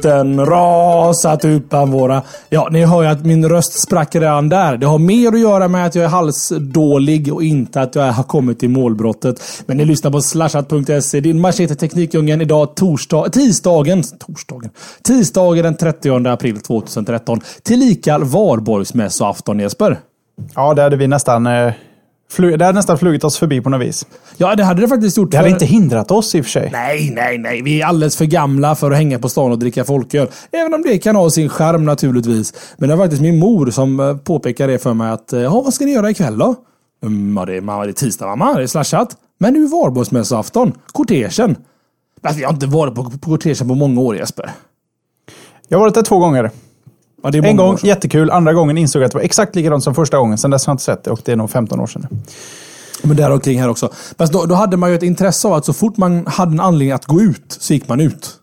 Vintern rasat utan våra... Ja, ni hör ju att min röst sprack redan där. Det har mer att göra med att jag är halsdålig och inte att jag har kommit till målbrottet. Men ni lyssnar på slashat.se, din machete Teknikdjungeln. Idag torsdag, tisdagen, torsdagen, tisdagen den 30 april 2013. Tillika Varborgsmässoafton Jesper. Ja, det hade vi nästan... Eh, fly- det hade nästan flugit oss förbi på något vis. Ja, det hade det faktiskt gjort. Det hade för- inte hindrat oss i och för sig. Nej, nej, nej. Vi är alldeles för gamla för att hänga på stan och dricka folköl. Även om det kan ha sin charm naturligtvis. Men det var faktiskt min mor som eh, påpekade det för mig att eh, ja, vad ska ni göra ikväll då? Mm, ja, det, är, mamma, det är tisdag mamma, det är slashat. Men nu är Varborgsmässoafton. Kortegen. Alltså, jag har inte varit på, på kortegen på många år Jesper. Jag har varit där två gånger. Ja, det är En gång jättekul, andra gången insåg jag att det var exakt likadant som första gången. Sen dess har jag inte sett det och det är nog 15 år sedan. Men där omkring här också. Fast då, då hade man ju ett intresse av att så fort man hade en anledning att gå ut så gick man ut.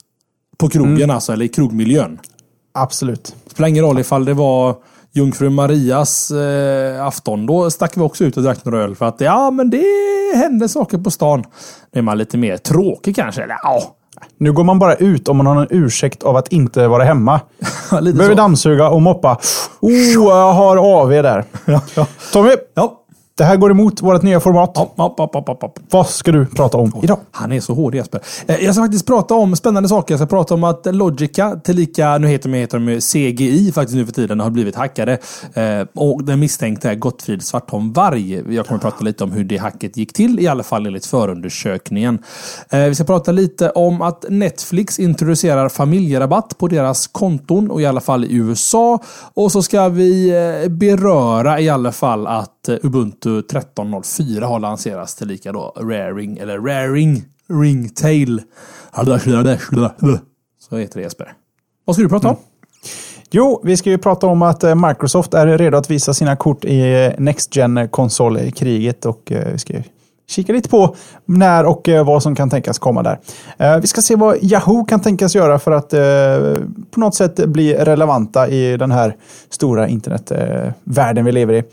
På krogen alltså, eller i krogmiljön. Absolut. Spelar ingen roll ifall det var Jungfru Marias eh, afton. Då stack vi också ut och drack några öl. För att ja, men det hände saker på stan. Då är man lite mer tråkig kanske. Eller ja, Nu går man bara ut om man har en ursäkt av att inte vara hemma. Behöver så. dammsuga och moppa. Oh, jag har AV där. Ja, ja. Tommy, Ja. Det här går emot vårt nya format. Ja, ja, ja, ja, ja. Vad ska du prata om idag? Han är så hård Jesper. Eh, Jag ska faktiskt prata om spännande saker. Jag ska prata om att Logica, tillika, nu heter de, heter de CGI faktiskt nu för tiden, har blivit hackade. Eh, Och den misstänkte är Gottfrid Svartholm Varg. Jag kommer prata lite om hur det hacket gick till, i alla fall enligt förundersökningen. Eh, Vi ska prata lite om att Netflix introducerar familjerabatt på deras konton, och i alla fall i USA. Och så ska vi beröra i alla fall att Eh, Ubuntu 13.04 har lanserats tillika då Raring, eller Raring Ringtail. Så heter det Jesper. Vad ska du prata om? Mm. Jo, vi ska ju prata om att eh, Microsoft är redo att visa sina kort i eh, Next gen konsolkriget och vi ska ju kika lite på när och vad som kan tänkas komma där. Vi ska se vad Yahoo kan tänkas göra för att på något sätt bli relevanta i den här stora internetvärlden vi lever i.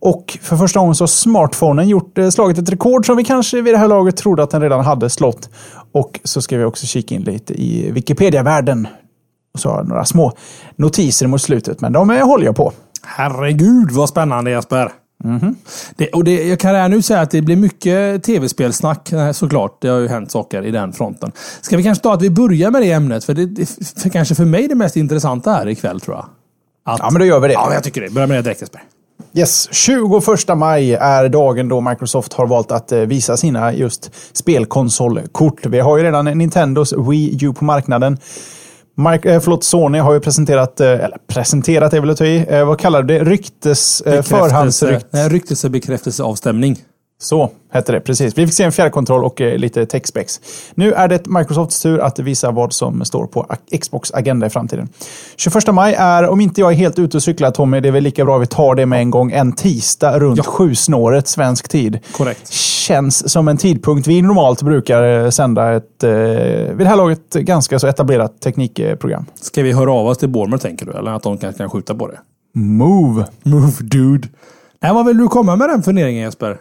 Och för första gången så har smartphonen gjort, eh, slagit ett rekord som vi kanske vid det här laget trodde att den redan hade slått. Och så ska vi också kika in lite i Wikipedia-världen. Och så har jag några små notiser mot slutet, men de eh, håller jag på. Herregud vad spännande Jesper. Det, och det, jag kan redan nu säga att det blir mycket tv-spelsnack eh, såklart. Det har ju hänt saker i den fronten. Ska vi kanske ta att vi börjar med det ämnet? För det det är för kanske för mig det mest intressanta här ikväll tror jag. Att, Ja, men då gör vi det. Ja, jag tycker det. Börja med det direkt Jesper. Yes, 21 maj är dagen då Microsoft har valt att eh, visa sina just spelkonsolkort. Vi har ju redan Nintendos Wii U på marknaden. Mike, eh, förlåt, Sony har ju presenterat, eh, eller presenterat är väl att ta i, vad kallar du det? Ryktes, eh, förhandsrykt. Nej, ryktelsebekräftelseavstämning. Så hette det, precis. Vi fick se en fjärrkontroll och eh, lite techspecs. Nu är det Microsofts tur att visa vad som står på Xbox agenda i framtiden. 21 maj är, om inte jag är helt ute och cyklar Tommy, det är väl lika bra vi tar det med en gång, en tisdag runt Ja. sjusnåret svensk tid. Korrekt. Känns som en tidpunkt vi normalt brukar eh, sända ett, eh, vid det här laget, ganska så etablerat teknikprogram. Ska vi höra av oss till Bournemouth tänker du? Eller att de kan, kan skjuta på det? Move! Move dude. Nej, vad vill du komma med den funderingen Jesper?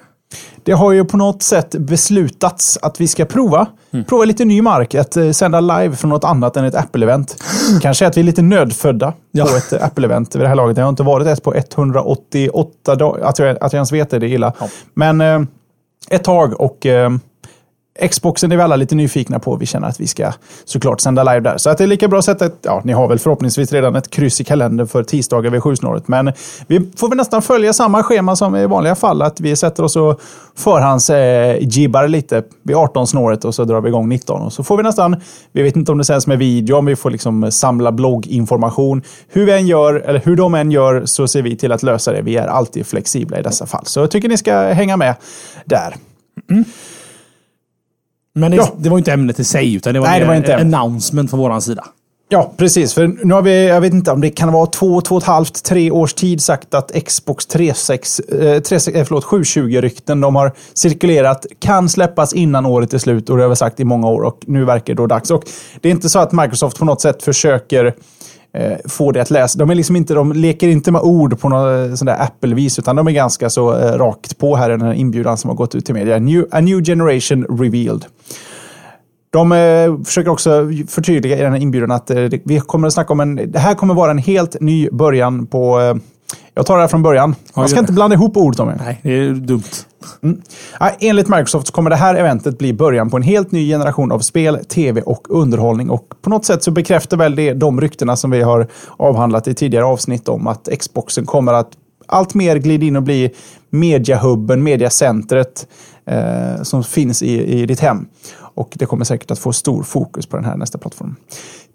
Det har ju på något sätt beslutats att vi ska prova. Prova lite ny mark, att eh, sända live från något annat än ett Apple-event. Kanske att vi är lite nödfödda Ja. på ett eh, Apple-event vid det här laget. Det har inte varit ett på 188 dagar. Att jag, att jag ens vet det, det är illa. Ja. Men eh, ett tag och eh, Xboxen är vi alla lite nyfikna på. Vi känner att vi ska såklart sända live där. Så att det är lika bra att sätta ett, ja, ni har väl förhoppningsvis redan ett kryss i kalendern för tisdagar vid sjusnåret. Men vi får väl nästan följa samma schema som i vanliga fall. Att vi sätter oss och förhands eh, jibbar lite vid 18-snåret och så drar vi igång 19. Och så får vi nästan, vi vet inte om det sänds med video, om vi får liksom samla blogginformation. Hur vi än gör, eller hur de än gör, så ser vi till att lösa det. Vi är alltid flexibla i dessa fall. Så jag tycker ni ska hänga med där. Mm. Men det, Ja. det var inte ämnet i sig, utan det var, Nej, det var inte announcement från våran sida. Ja, precis. För nu har vi, jag vet inte om det kan vara två, två och ett halvt, tre års tid sagt att Xbox 36, eh, 36, eh, förlåt, 720-rykten de har cirkulerat, kan släppas innan året är slut och det har vi sagt i många år och nu verkar det då dags. Och det är inte så att Microsoft på något sätt försöker eh, få det att läsa. De, är liksom inte, de leker inte med ord på något eh, sån där Apple-vis, utan de är ganska så eh, rakt på här i den här inbjudan som har gått ut till media. New, a new generation revealed. De eh, försöker också förtydliga i den här inbjudan att eh, vi kommer att snacka om en... Det här kommer vara en helt ny början på... Eh, jag tar det här från början. Man ska inte blanda ihop ord, Tommy. Nej, det är dumt. Nej, enligt Microsoft kommer det här eventet bli början på en helt ny generation av spel, tv och underhållning. Och på något sätt så bekräftar väl det de ryktena som vi har avhandlat i tidigare avsnitt om att Xboxen kommer att allt mer glida in och bli mediahubben, mediacentret eh, som finns i, i ditt hem. Och det kommer säkert att få stor fokus på den här nästa plattform.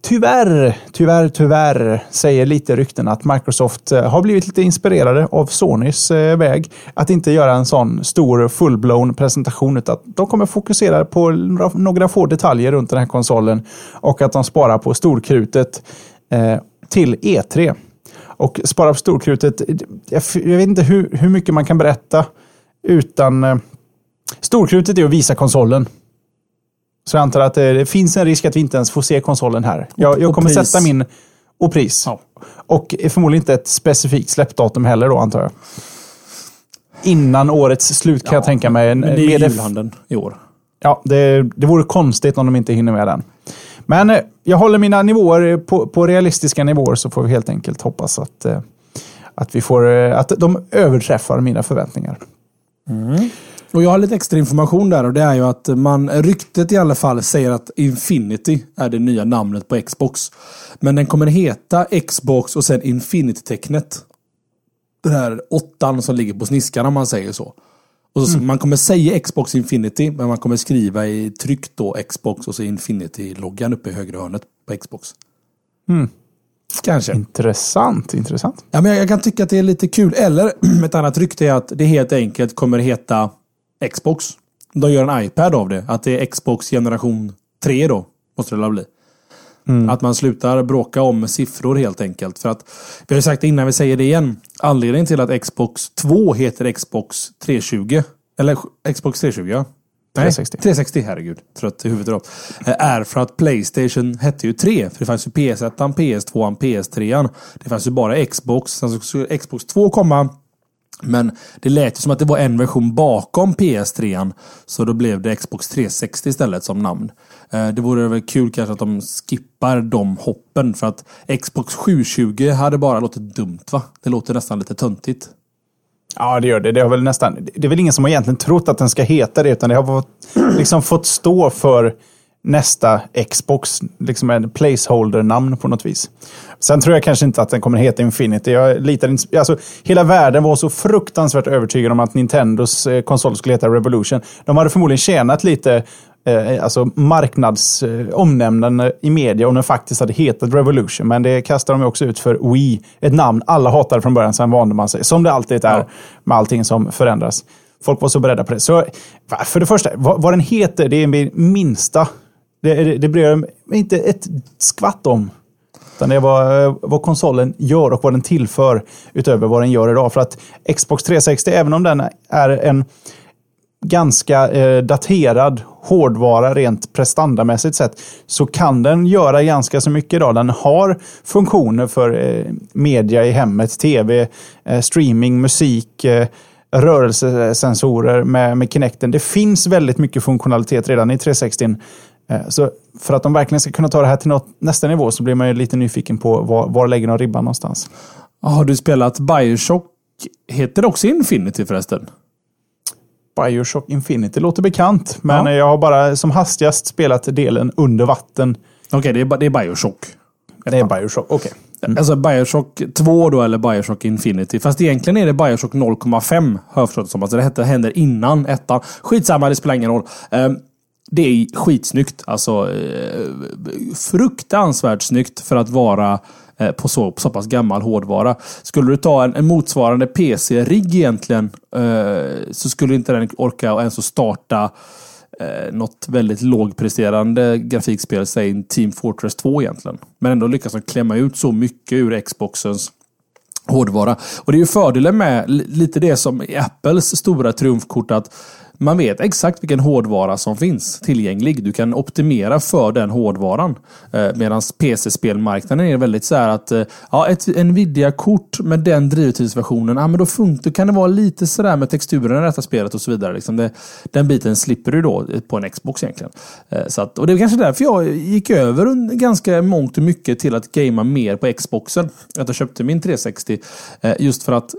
Tyvärr, tyvärr, tyvärr säger lite rykten att Microsoft eh, har blivit lite inspirerade av Sonys eh, väg att inte göra en sån stor full-blown presentation utan att de kommer fokusera på några, några få detaljer runt den här konsolen och att de sparar på storkrutet eh, till E3. Och spara på storkrutet, jag, jag vet inte hur, hur mycket man kan berätta utan eh, storkrutet är att visa konsolen. Så jag antar att det, finns en risk att vi inte ens får se konsolen här. Jag, jag kommer sätta min... Och pris. Ja. Och förmodligen inte ett specifikt släppdatum heller då, antar jag. Innan årets slut kan jag tänka mig. En, Men det är det- julhandeln i år. Ja, det, det vore konstigt om de inte hinner med den. Men eh, jag håller mina nivåer på, på realistiska nivåer så får vi helt enkelt hoppas att, eh, att, vi får, eh, att de överträffar mina förväntningar. Och jag har lite extra information där och det är ju att man, ryktet i alla fall säger att Infinity är det nya namnet på Xbox. Men den kommer heta Xbox och sen Infinity-tecknet. Den här åttan som ligger på sniskan om man säger så. Och så, Man kommer säga Xbox Infinity, men man kommer skriva i tryck då Xbox och så Infinity-loggan uppe i högra hörnet på Xbox. Kanske. Intressant, intressant. Ja, men jag, jag kan tycka att det är lite kul. Eller ett annat rykte är att det helt enkelt kommer heta Xbox. De gör en iPad av det. Att det är Xbox generation 3 då. Måste det väl bli. Att man slutar bråka om siffror helt enkelt. För att, vi har ju sagt det innan vi säger det igen. Anledningen till att Xbox 2 heter Xbox 320. Eller Xbox 320 ja. Nej, 360. 360, herregud. Trött i huvudet. Eh, Är för att Playstation hette ju 3. För det fanns ju PS1, PS2, PS3. Det fanns ju bara Xbox. Sen så skulle Xbox 2 komma. Men det lät ju som att det var en version bakom PS3. Så då blev det Xbox 360 istället som namn. Eh, det vore väl kul kanske att de skippar de hoppen. För att Xbox 720 hade bara låtit dumt va? Det låter nästan lite töntigt. Ja, det gör det. Det, har väl nästan, det är väl ingen som har egentligen trott att den ska heta det, utan det har fått, liksom fått stå för nästa Xbox, liksom en placeholder-namn på något vis. Sen tror jag kanske inte att den kommer heta Infinity. Jag litar inte, alltså, hela världen var så fruktansvärt övertygad om att Nintendos eh, konsol skulle heta Revolution. De hade förmodligen tjänat lite eh, alltså marknads eh, omnämnanden i media om den faktiskt hade hetat Revolution. Men det kastar de också ut för Wii. Ett namn alla hatade från början, sen vande man sig. Som det alltid är med allting som förändras. Folk var så beredda på det. Så för det första, vad, vad den heter, det är min minsta. Det, det, det bryr jag mig inte ett skvatt om. Utan det är vad, eh, vad konsolen gör och vad den tillför utöver vad den gör idag. För att Xbox 360, även om den är en ganska eh, daterad hårdvara rent prestandamässigt sett så kan den göra ganska så mycket idag. Den har funktioner för eh, media i hemmet, tv, eh, streaming, musik, eh, rörelsesensorer med, med Kinecten. Det finns väldigt mycket funktionalitet redan i 360. Eh, så för att de verkligen ska kunna ta det här till något, nästa nivå så blir man ju lite nyfiken på var, var lägger de ribban någonstans. Har du spelat Bioshock? Heter det också Infinity förresten? Bioshock Infinity låter bekant, men Ja. jag har bara som hastigast spelat delen under vatten. Okej, det, är, det är Bioshock. Det är Bioshock, okej. Alltså Bioshock 2 då, eller Bioshock Infinity. Fast egentligen är det Bioshock 0,5 har jag förstått det som. Alltså det hette- händer innan ettan. Skitsamma, det spelar ingen roll. Ehm, det är skitsnyggt. Alltså eh, fruktansvärt snyggt för att vara eh, på så, så pass gammal hårdvara. Skulle du ta en, en motsvarande PC-rigg egentligen eh, så skulle inte den orka ens att starta eh, något väldigt lågpresterande grafikspel, säg Team Fortress 2 egentligen. Men ändå lyckas de klämma ut så mycket ur Xboxens hårdvara. Och det är ju fördelen med lite det som är Apples stora triumfkort att man vet exakt vilken hårdvara som finns tillgänglig. Du kan optimera för den hårdvaran. Eh, Medan PC-spelmarknaden är väldigt så här att eh, ja, ett Nvidia-kort med den drivtidsversionen, ja, men då, funkar, då kan det vara lite sådär med texturen i detta spelet och så vidare. Liksom det, den biten slipper du då på en Xbox egentligen. Eh, så att, och det är kanske därför jag gick över ganska mångt och mycket till att gamea mer på Xboxen. Att jag köpte min 360 just för att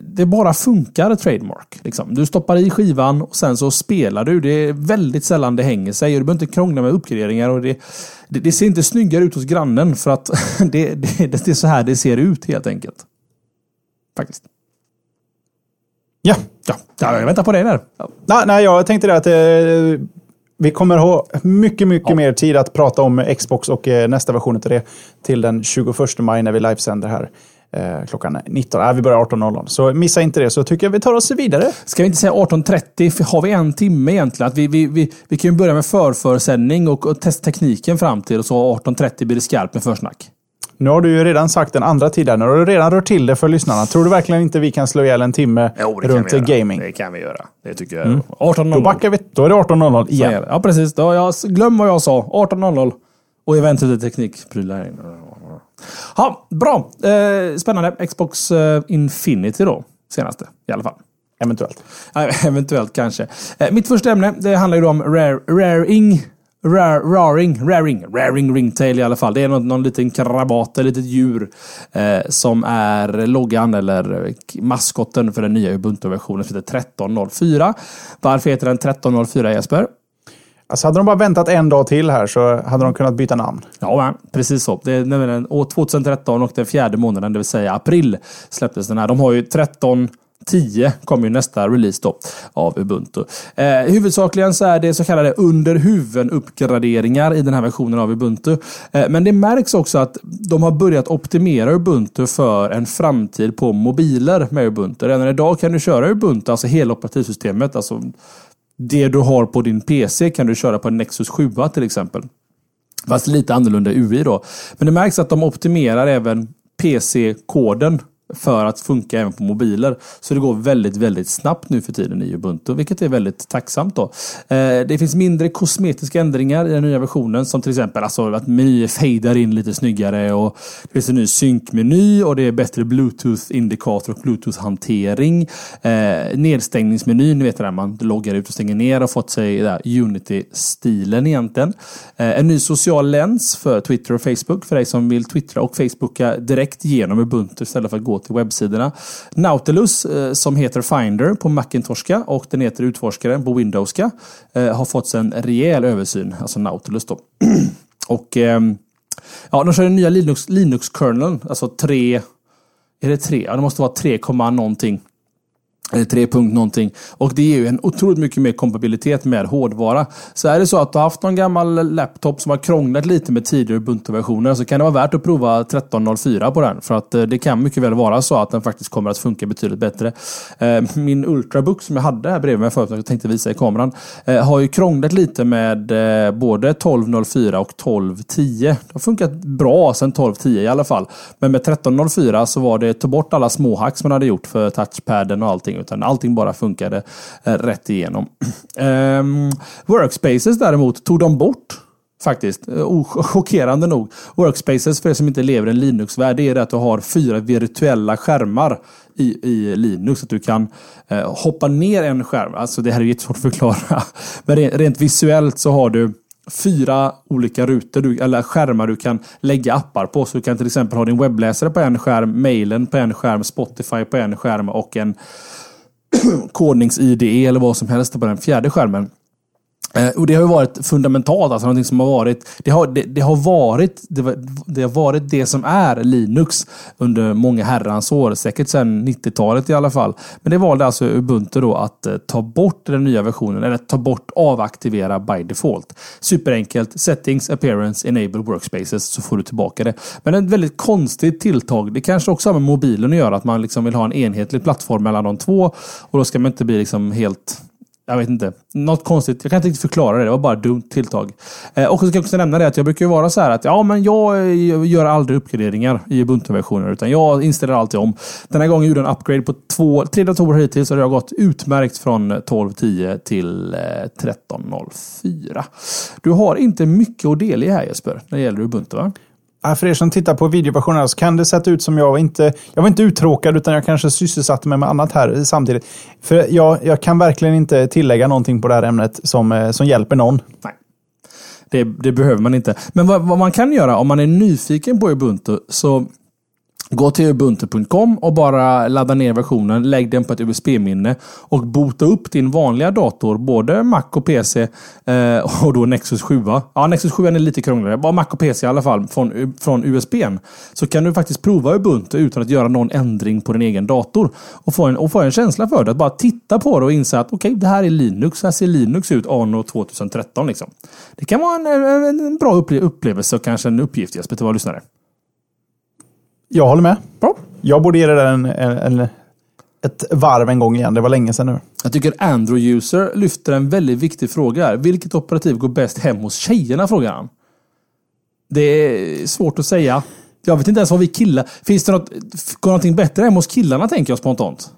det bara funkar trademark. Liksom. Du stoppar i skivan banan och sen så spelar du. Det är väldigt sällan det hänger sig och du behöver inte krångla med uppgraderingar. Och det, det, det ser inte snyggare ut hos grannen för att det, det, det är så här det ser ut helt enkelt. Faktiskt. Ja. Ja, jag väntar på dig där. Ja. Nej, nej, jag tänkte det att eh, vi kommer ha mycket, mycket ja. mer tid att prata om Xbox och eh, nästa version av det till den 21 maj när vi livesänder här eh, klockan 19. Äh, vi börjar 18.00. Så missa inte det, så tycker jag vi tar oss vidare. Ska vi inte säga 18.30? Har vi en timme egentligen? Att vi, vi, vi, vi kan ju börja med förförsändning och, och testa tekniken fram till och så 18.30 blir det skarpt med försnack. Nu har du ju redan sagt en andra tid där. Nu har du redan rört till det för lyssnarna. Tror du verkligen inte vi kan slå ihjäl en timme jo, runt gaming? Det kan vi göra. Det tycker jag. Mm. 18.00. Då backar vi. Då är det 18.00 igen. Ja, precis. Då jag, glöm vad jag sa. 18.00. Och eventuellt teknikprylar. Ja, bra. Eh, spännande. Xbox eh, Infinity då. Senaste i alla fall. Eventuellt. Ja, eventuellt kanske. Eh, mitt första ämne det handlar ju om rare, raring. Raring, raring, raring ringtail i alla fall. Det är någon, någon liten krabat, ett litet djur eh, som är loggan eller maskotten för den nya Ubuntu-versionen som heter 13.04. Varför heter den 13.04 Jesper? Alltså hade de bara väntat en dag till här så hade de kunnat byta namn. Ja, precis så. Det är nämligen år 2013 och den fjärde månaden, det vill säga april, släpptes den här. De har ju 13 10 kommer ju nästa release då av Ubuntu. Eh, huvudsakligen så är det så kallade under uppgraderingar i den här versionen av Ubuntu. Eh, men det märks också att de har börjat optimera Ubuntu för en framtid på mobiler med Ubuntu. Redan idag kan du köra Ubuntu, alltså hela operativsystemet, alltså det du har på din PC kan du köra på en Nexus 7 till exempel. Fast lite annorlunda UI då. Men det märks att de optimerar även PC-koden för att funka även på mobiler. Så det går väldigt, väldigt snabbt nu för tiden i Ubuntu, vilket är väldigt tacksamt. Då. Eh, det finns mindre kosmetiska ändringar i den nya versionen, som till exempel alltså att menyer fejdar in lite snyggare och det finns en ny synkmeny och det är bättre Bluetooth-indikator och Bluetooth-hantering. Eh, nedstängningsmenyn, ni vet där man loggar ut och stänger ner och fått sig Unity-stilen egentligen. Eh, en ny social läns för Twitter och Facebook för dig som vill twittra och Facebooka direkt genom Ubuntu istället för att gå till webbsidorna. Nautilus, eh, som heter Finder på Macintoshka och den heter Utforskaren på Windowska, eh, har fått en rejäl översyn, alltså Nautilus då. och ehm, ja, de kör den nya Linux, Linux-kerneln, alltså 3... Är det 3? Ja, det måste vara 3, någonting. Eh, Eller 3 någonting. Och det ger ju en otroligt mycket mer kompatibilitet med hårdvara. Så är det så att du har haft någon gammal laptop som har krånglat lite med tidigare Ubuntu-versioner så kan det vara värt att prova 13.04 på den. För att eh, det kan mycket väl vara så att den faktiskt kommer att funka betydligt bättre. Eh, min Ultrabook som jag hade här bredvid mig förut, som jag tänkte visa i kameran, har ju krånglat lite med både 12.04 och 12.10. Det har funkat bra sedan 12.10 i alla fall. Men med 13.04 så var det ta bort alla småhack som man hade gjort för touchpaden och allting någonting, utan allting bara funkade eh, rätt igenom. Um, workspaces däremot tog de bort Faktiskt. Eh, chockerande nog. Workspaces, för er som inte lever i en Linux-värld, det är det att du har fyra virtuella skärmar i, i Linux. Att du kan eh, hoppa ner en skärm. Alltså det här är jättesvårt att förklara. Men rent, rent visuellt så har du fyra olika rutor, du, eller skärmar du kan lägga appar på. Så du kan till exempel ha din webbläsare på en skärm, mailen på en skärm, Spotify på en skärm och en kodnings-IDE eller vad som helst på den fjärde skärmen. Eh, och det har ju varit fundamentalt, alltså någonting som har varit, det har, det, det har varit, det, det, har varit det som är Linux under många herrans år, säkert sedan 90-talet i alla fall. Men det valde alltså Ubuntu då att eh, ta bort den nya versionen, eller ta bort avaktivera by default. Superenkelt, settings, appearance, enable workspaces, så får du tillbaka det. Men ett väldigt konstigt tilltag. Det kanske också har med mobilen att göra, att man liksom vill ha en enhetlig plattform mellan de två. Och då ska man inte bli liksom helt jag vet inte. Något konstigt. Jag kan inte riktigt förklara det. Det var bara dumt tilltag. Eh, och så ska jag också nämna det att jag brukar ju vara så här att ja, men jag eh, gör aldrig uppgraderingar i Ubuntu-versioner. Utan jag inställer alltid om. Den här gången gjorde jag en upgrade på två, tre datorer hittills. Och det har gått utmärkt från eh, 12.10 till eh, 13.04. Du har inte mycket att dela i här Jesper, när det gäller Ubuntu va? För er som tittar på videoversionen så kan det se ut som jag var inte, jag var inte uttråkad utan jag kanske sysselsatte mig med annat här samtidigt. För jag, jag kan verkligen inte tillägga någonting på det här ämnet som, eh, som hjälper någon. Nej. Det, det behöver man inte. Men vad, vad, man kan göra om man är nyfiken på Ubuntu så Gå till ubuntu.com och bara ladda ner versionen, lägg den på ett USB-minne och bota upp din vanliga dator, både Mac och PC eh, och då Nexus 7. Ja, Nexus 7 är lite krångligare, bara Mac och PC i alla fall från, från USBn. Så kan du faktiskt prova Ubuntu utan att göra någon ändring på din egen dator och få en, och få en känsla för det. Att bara titta på det och inse att okej, okay, det här är Linux. Så här ser Linux ut anno 2013. Liksom. Det kan vara en, en, en bra upplevelse och kanske en uppgift Jesper till våra lyssnare. Jag håller med. Bra. Jag borde ge det där en, en, en, ett varv en gång igen. Det var länge sedan nu. Jag tycker Android-user lyfter en väldigt viktig fråga. Här. Vilket operativ går bäst hem hos tjejerna? Frågar han. Det är svårt att säga. Jag vet inte ens vad vi killar... Finns det något, går någonting bättre hem hos killarna, tänker jag spontant?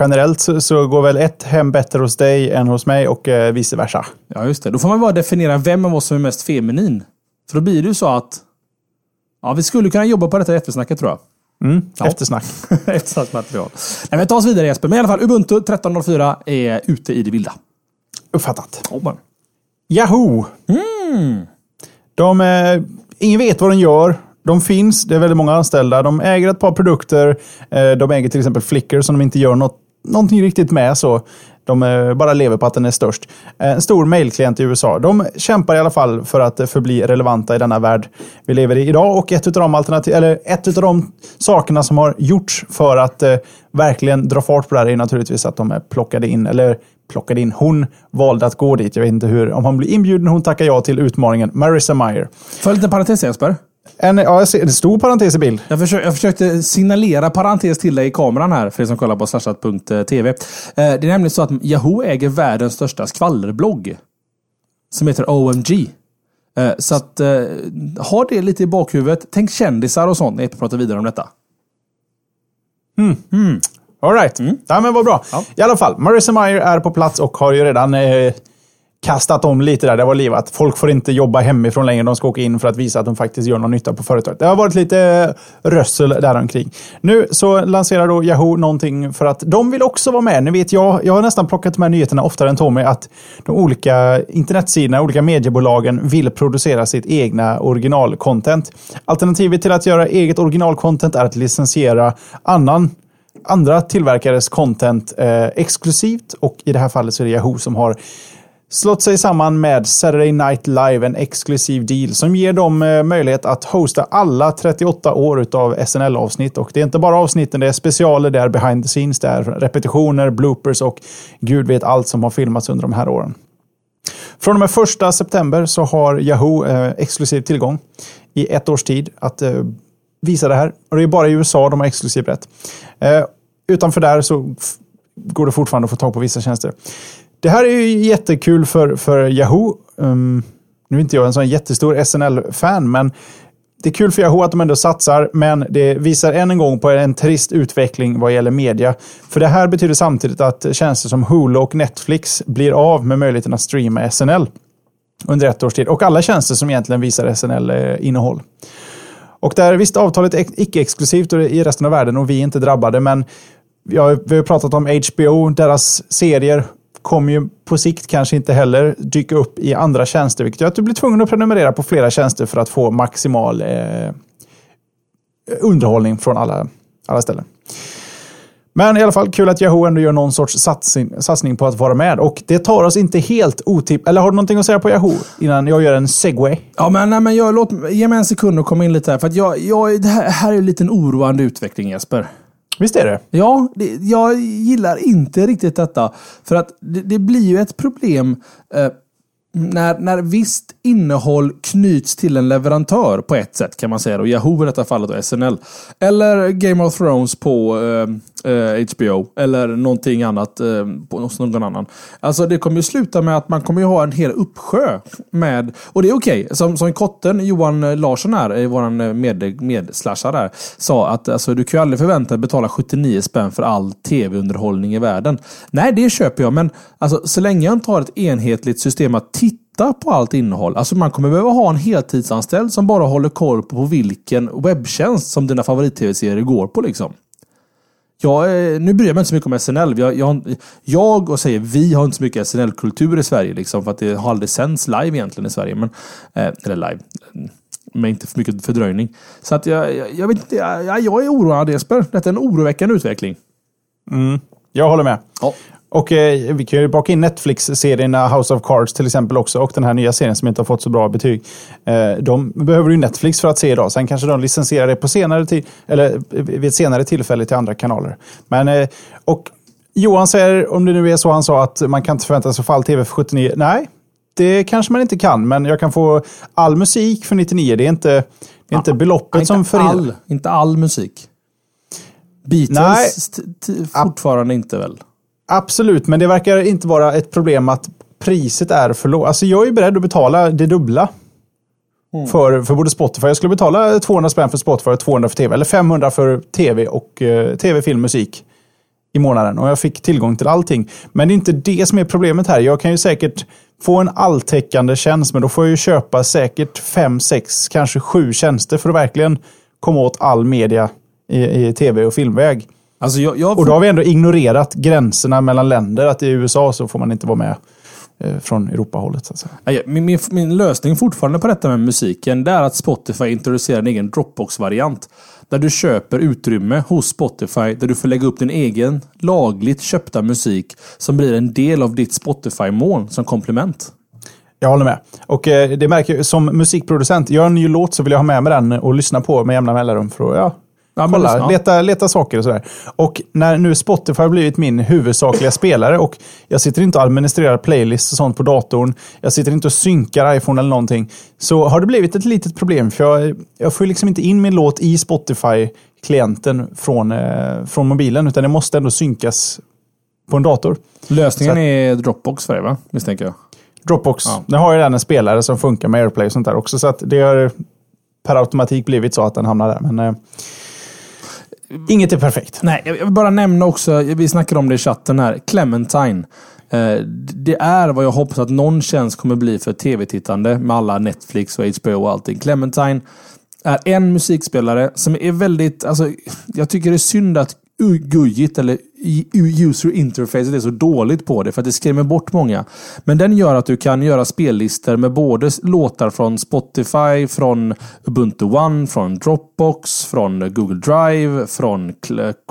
generellt så, så, går väl ett hem bättre hos dig än hos mig och eh, vice versa. Ja, just det. Då får man bara definiera vem av oss som är mest feminin. För då blir det ju så att Ja, vi skulle kunna jobba på detta eftersnacket tror jag. Mm, ja. Eftersnack. Eftersnacksmaterial. Nej, men ta oss vidare Jesper. Men i alla fall, Ubuntu 13.04 är ute i det vilda. Uppfattat. Oh, Yahoo! Mm. De, eh, ingen vet vad de gör. De finns, det är väldigt många anställda. De äger ett par produkter. Eh, de äger till exempel Flickr som de inte gör något, någonting riktigt med. så. De eh, bara lever på att den är störst. Eh, en stor mailklient i USA. De kämpar i alla fall för att eh, förbli relevanta i denna värld vi lever i idag. Och ett av de, alternativ, eller ett av de sakerna som har gjorts för att eh, verkligen dra fart på det här är naturligtvis att de plockade in, eller plockade in, hon valde att gå dit. Jag vet inte hur, om hon blir inbjuden, hon tackar ja till utmaningen. Marissa Meyer. För en liten parentes Jesper. En, ja, jag ser, en stor parentes i bild. Jag, försökte, jag försökte signalera parentes till dig i kameran här, för er som kollar på slashat.tv. Eh, det är nämligen så att Yahoo äger världens största skvallerblogg. Som heter OMG. Eh, så att, eh, ha det lite i bakhuvudet. Tänk kändisar och sånt när jag pratar vidare om detta. Mm. Mm. All right. Mm. Ja, men vad bra. Ja. I alla fall, Marissa Meyer är på plats och har ju redan eh, kastat om lite där. Det var livat. Folk får inte jobba hemifrån längre. De ska åka in för att visa att de faktiskt gör någon nytta på företaget. Det har varit lite eh, rössel däromkring. Nu så lanserar då Yahoo någonting för att de vill också vara med. Ni vet, jag, jag har nästan plockat de här nyheterna oftare än Tommy att de olika internetsidorna, olika mediebolagen vill producera sitt egna originalcontent. Alternativet till att göra eget originalcontent är att licensiera annan andra tillverkares content eh, exklusivt och i det här fallet så är det Yahoo som har slått sig samman med Saturday Night Live, en exklusiv deal som ger dem eh, möjlighet att hosta alla 38 år av SNL-avsnitt. Och det är inte bara avsnitten, det är specialer, det är behind the scenes, det är repetitioner, bloopers och gud vet allt som har filmats under de här åren. Från och med första september så har Yahoo eh, exklusiv tillgång i ett års tid att eh, visa det här. Och det är bara i USA de har exklusiv rätt. Eh, utanför där så går det fortfarande att få tag på vissa tjänster. Det här är ju jättekul för, för Yahoo. Um, nu är inte jag en sån jättestor SNL-fan, men det är kul för Yahoo att de ändå satsar, men det visar än en gång på en trist utveckling vad gäller media. För det här betyder samtidigt att tjänster som Hulu och Netflix blir av med möjligheten att streama SNL under ett års tid. Och alla tjänster som egentligen visar SNL-innehåll. Och där visst, avtalet är icke-exklusivt i resten av världen och vi är inte drabbade, men vi har, vi har pratat om HBO, deras serier kommer ju på sikt kanske inte heller dyka upp i andra tjänster, vilket gör att du blir tvungen att prenumerera på flera tjänster för att få maximal eh, underhållning från alla, alla ställen. Men i alla fall kul att Yahoo ändå gör någon sorts satsning, satsning på att vara med. Och det tar oss inte helt otipp... Eller har du någonting att säga på Yahoo innan jag gör en segway? Ja, men, nej, men jag, låt, ge mig en sekund och komma in lite här. För att jag, jag, det här, här är en liten oroande utveckling Jesper. Visst är det? Ja, det, jag gillar inte riktigt detta. För att det, det blir ju ett problem eh, när, när visst innehåll knyts till en leverantör på ett sätt kan man säga. Då. Yahoo i detta fallet och SNL. Eller Game of Thrones på eh, Eh, HBO eller någonting annat eh, hos någon annan. Alltså det kommer ju sluta med att man kommer ju ha en hel uppsjö med, och det är okej, okay. som, som kotten Johan Larsson här, eh, vår eh, med, medslashare sa att alltså, du kan ju aldrig förvänta dig betala 79 spänn för all tv-underhållning i världen. Nej, det köper jag, men alltså, så länge jag inte har ett enhetligt system att titta på allt innehåll. Alltså man kommer behöva ha en heltidsanställd som bara håller koll på vilken webbtjänst som dina favorit-tv-serier går på. liksom. Jag, nu bryr jag mig inte så mycket om SNL. Jag, jag, jag och säger vi har inte så mycket SNL-kultur i Sverige. Liksom, för att det har aldrig sänds live egentligen i Sverige. Men, eh, eller live. Med inte för mycket fördröjning. Så att jag, jag, jag vet inte. Jag, jag är oroad Jesper. Detta är en oroväckande utveckling. Mm, jag håller med. Ja. Och eh, vi kan ju baka in Netflix-serierna House of Cards till exempel också och den här nya serien som inte har fått så bra betyg. Eh, de behöver ju Netflix för att se idag. Sen kanske de licensierar det på senare tid, eller vid ett senare tillfälle till andra kanaler. Men, eh, och Johan säger, om det nu är så han sa, att man kan inte förvänta sig fall tv för 79. Nej, det kanske man inte kan, men jag kan få all musik för 99. Det är inte, det är inte beloppet inte som förhindrar. All, inte all musik. Beatles Nej. fortfarande inte väl? Absolut, men det verkar inte vara ett problem att priset är för lågt. Alltså jag är beredd att betala det dubbla. Mm. För, för både Spotify. Jag skulle betala 200 spänn för Spotify och 200 för tv. Eller 500 för tv och uh, tv, film, musik i månaden. Och jag fick tillgång till allting. Men det är inte det som är problemet här. Jag kan ju säkert få en alltäckande tjänst, men då får jag ju köpa säkert fem, sex, kanske sju tjänster för att verkligen komma åt all media i, i tv och filmväg. Alltså jag, jag. Och då har vi ändå ignorerat gränserna mellan länder. Att i USA så får man inte vara med eh, från Europahållet. Så att säga. Min, min, min, lösning fortfarande på detta med musiken det är att Spotify introducerar en egen Dropbox-variant. Där du köper utrymme hos Spotify där du får lägga upp din egen lagligt köpta musik som blir en del av ditt Spotify-moln som komplement. Jag håller med. Och eh, det märker som musikproducent, gör en ny låt så vill jag ha med mig den och lyssna på med jämna mellanrum. För att, ja, Ja, Kolla, leta, leta saker och sådär. Och när nu Spotify har blivit min huvudsakliga spelare och jag sitter inte och administrerar playlists och sånt på datorn. Jag sitter inte och synkar iPhone eller någonting. Så har det blivit ett litet problem för jag, jag får liksom inte in min låt i Spotify-klienten från, eh, från mobilen utan det måste ändå synkas på en dator. Lösningen att, är Dropbox för dig va? Misstänker jag. Dropbox. Ja. Nu har jag redan en spelare som funkar med AirPlay och sånt där också. Så att det har per automatik blivit så att den hamnar där. Men, eh, Inget är perfekt. Nej, jag vill bara nämna också, vi snackade om det i chatten här, Clementine. Eh, det är vad jag hoppas att någon tjänst kommer bli för tv-tittande med alla Netflix och HBO och allting. Clementine är en musikspelare som är väldigt, alltså, jag tycker det är synd att gujigt eller user interface är så dåligt på det för att det skrämmer bort många. Men den gör att du kan göra spellistor med både låtar från Spotify, från Ubuntu One, från Dropbox, från Google Drive, från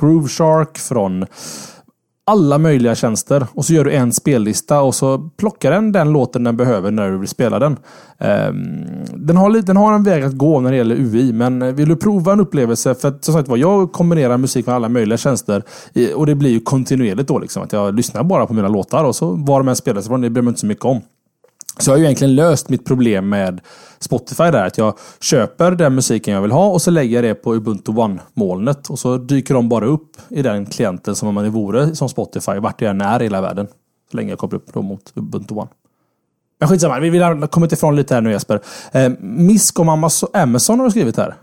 Groove Shark, från alla möjliga tjänster och så gör du en spellista och så plockar den den låten den behöver när du vill spela den. Ehm, den, har, den har en väg att gå när det gäller UI, men eh, vill du prova en upplevelse, för att, som sagt var, jag kombinerar musik med alla möjliga tjänster och det blir ju kontinuerligt då liksom, att jag lyssnar bara på mina låtar och så var de än spelas ifrån, det bryr mig inte så mycket om. Så jag har ju egentligen löst mitt problem med Spotify där. Att jag köper den musiken jag vill ha och så lägger jag det på Ubuntu One-molnet. Och så dyker de bara upp i den klienten som om man vore som Spotify vart jag än är i hela världen. Så länge jag kopplar upp dem mot Ubuntu One. Men skitsamma, vi har kommit ifrån lite här nu Jesper. Eh, Misk om Amazon har du skrivit här.